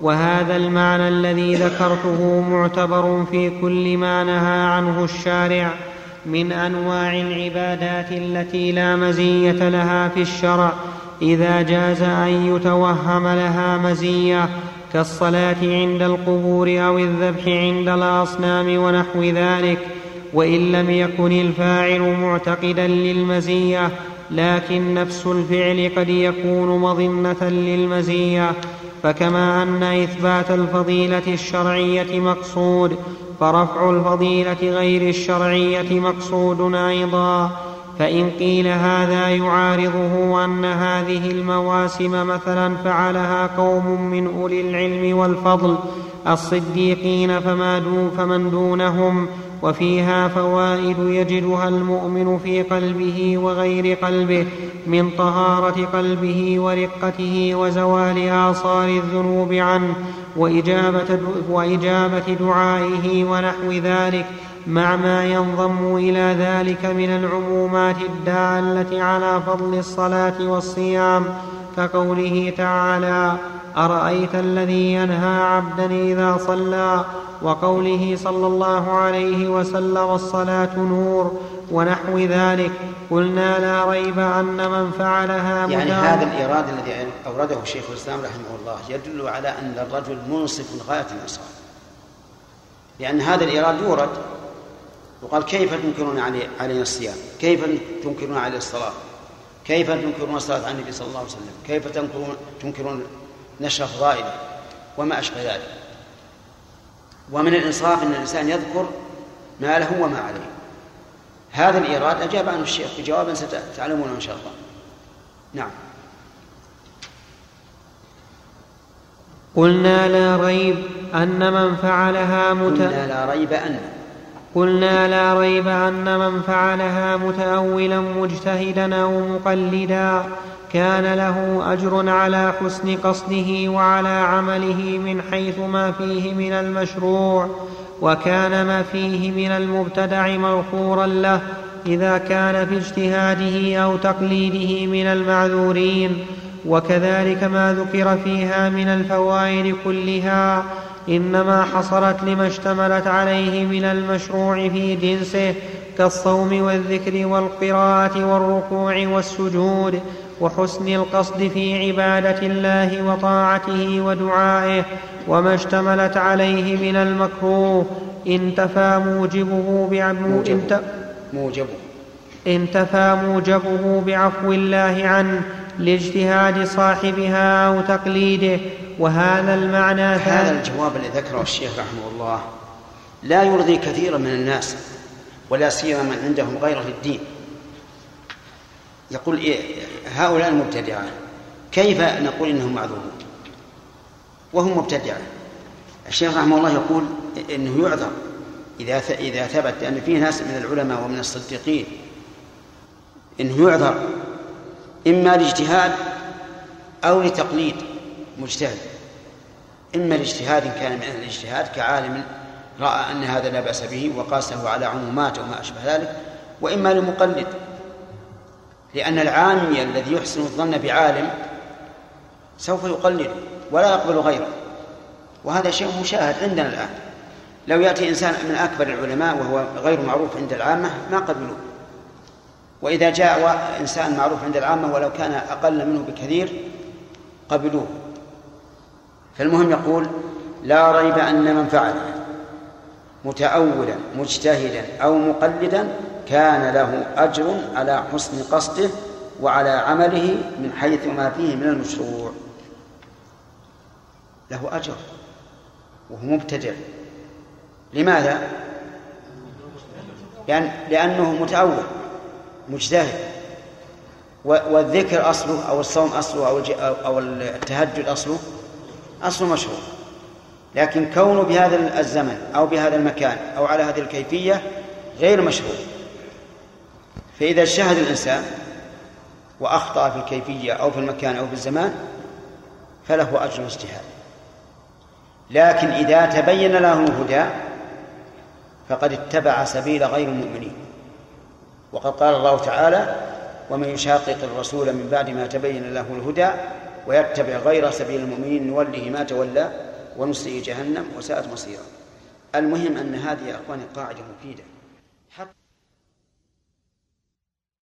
وهذا المعنى الذي ذكرته معتبر في كل ما نهى عنه الشارع من أنواع العبادات التي لا مزية لها في الشرع إذا جاز أن يتوهم لها مزية كالصلاة عند القبور أو الذبح عند الأصنام ونحو ذلك وإن لم يكن الفاعل معتقدا للمزية لكن نفس الفعل قد يكون مظنة للمزية فكما أن إثبات الفضيلة الشرعية مقصود فرفع الفضيلة غير الشرعية مقصود أيضا. فإن قيل هذا يعارضه أن هذه المواسم مثلا فعلها قوم من أولي العلم والفضل الصديقين فما دون فمن دونهم وفيها فوائد يجدها المؤمن في قلبه وغير قلبه من طهارة قلبه ورقته وزوال اثار الذنوب عنه وإجابة, وإجابة دعائه ونحو ذلك. مع ما ينضم إلى ذلك من العمومات الدالة على فضل الصلاة والصيام كقوله تعالى أرأيت الذي ينهى عبدا إذا صلى؟ وقوله صلى الله عليه وسلم الصلاة نور ونحو ذلك. قلنا لا ريب أن من فعلها يعني هذا الإيراد الذي أورده شيخ الإسلام رحمه الله يدل على أن الرجل منصف غاية الإنصاف لأن هذا الإيراد يورد وقال كيف تنكرون علي علينا الصيام؟ كيف تنكرون علي الصلاة؟ كيف تنكرون الصلاة على النبي صلى الله عليه وسلم؟ كيف تنكرون تنكرون نشر فضائله؟ وما أشبه ذلك. ومن الإنصاف أن الإنسان يذكر ما له وما عليه. هذا الإيراد أجاب عنه الشيخ بجواب ستعلمونه إن شاء الله. نعم. قلنا لا ريب أن من فعلها مت... قلنا لا ريب أن قلنا لا ريب أن من فعلها متأولا مجتهدا أو مقلدا كان له أجر على حسن قصده وعلى عمله من حيث ما فيه من المشروع وكان ما فيه من المبتدع مغفورا له إذا كان في اجتهاده أو تقليده من المعذورين وكذلك ما ذكر فيها من الفوائد كلها إنما حصلت لما اشتملت عليه من المشروع في جنسه كالصوم والذكر والقراءة والركوع والسجود وحسن القصد في عبادة الله وطاعته ودعائه وما اشتملت عليه من المكروه. انتفى موجبه بعمو موجبه. موجبه. انتفى موجبه بعفو الله عنه لإجتهاد صاحبها أو تقليده وهذا المعنى هذا الجواب الذي ذكره الشيخ رحمه الله. لا يرضي كثيرا من الناس ولا سيما من عندهم غيرة للدين يقول إيه هؤلاء المبتدعة كيف نقول إنهم معذورون؟ وهم مبتدعة الشيخ رحمه الله يقول إنه يعذر إذا إذا ثبت أن في ناس من العلماء ومن الصديقين إنه يعذر إما لاجتهاد أو لتقليد. مجتهد. إما لاجتهاد كان من أهل الاجتهاد كعالم رأى أن هذا لا بأس به وقاسه على عمومات وما أشبه ذلك وإما لمقلد لأن العامي الذي يحسن الظن بعالم سوف يقلد ولا يقبل غيره. وهذا شيء مشاهد عندنا الآن. لو يأتي إنسان من أكبر العلماء وهو غير معروف عند العامة ما قبلوه وإذا جاء إنسان معروف عند العامة ولو كان أقل منه بكثير قبلوه. فالمهم يقول لا ريب أن من فعل متأولا مجتهدا أو مقلدا كان له أجر على حسن قصده وعلى عمله من حيث ما فيه من المشروع. له أجر وهو مبتدع. لماذا؟ لأن لأنه متأول مجتهد. والذكر أصله أو الصوم أصله أو التهجد أصله أصله مشهور. لكن كونه بهذا الزمن أو بهذا المكان أو على هذه الكيفية غير مشهور. فإذا اجتهد الإنسان وأخطأ في الكيفية أو في المكان أو في الزمان فله أجر الاجتهاد لكن إذا تبين له الهدى فقد اتبع سبيل غير المؤمنين. وقد قال الله تعالى ومن يشاقق الرسول من بعد ما تبين له الهدى ويتبع غير سبيل المؤمنين نوله ما تولى ونصليه جهنم وساءت مصيرا المهم أن هذه يا أخواني قاعدة مفيدة. حتى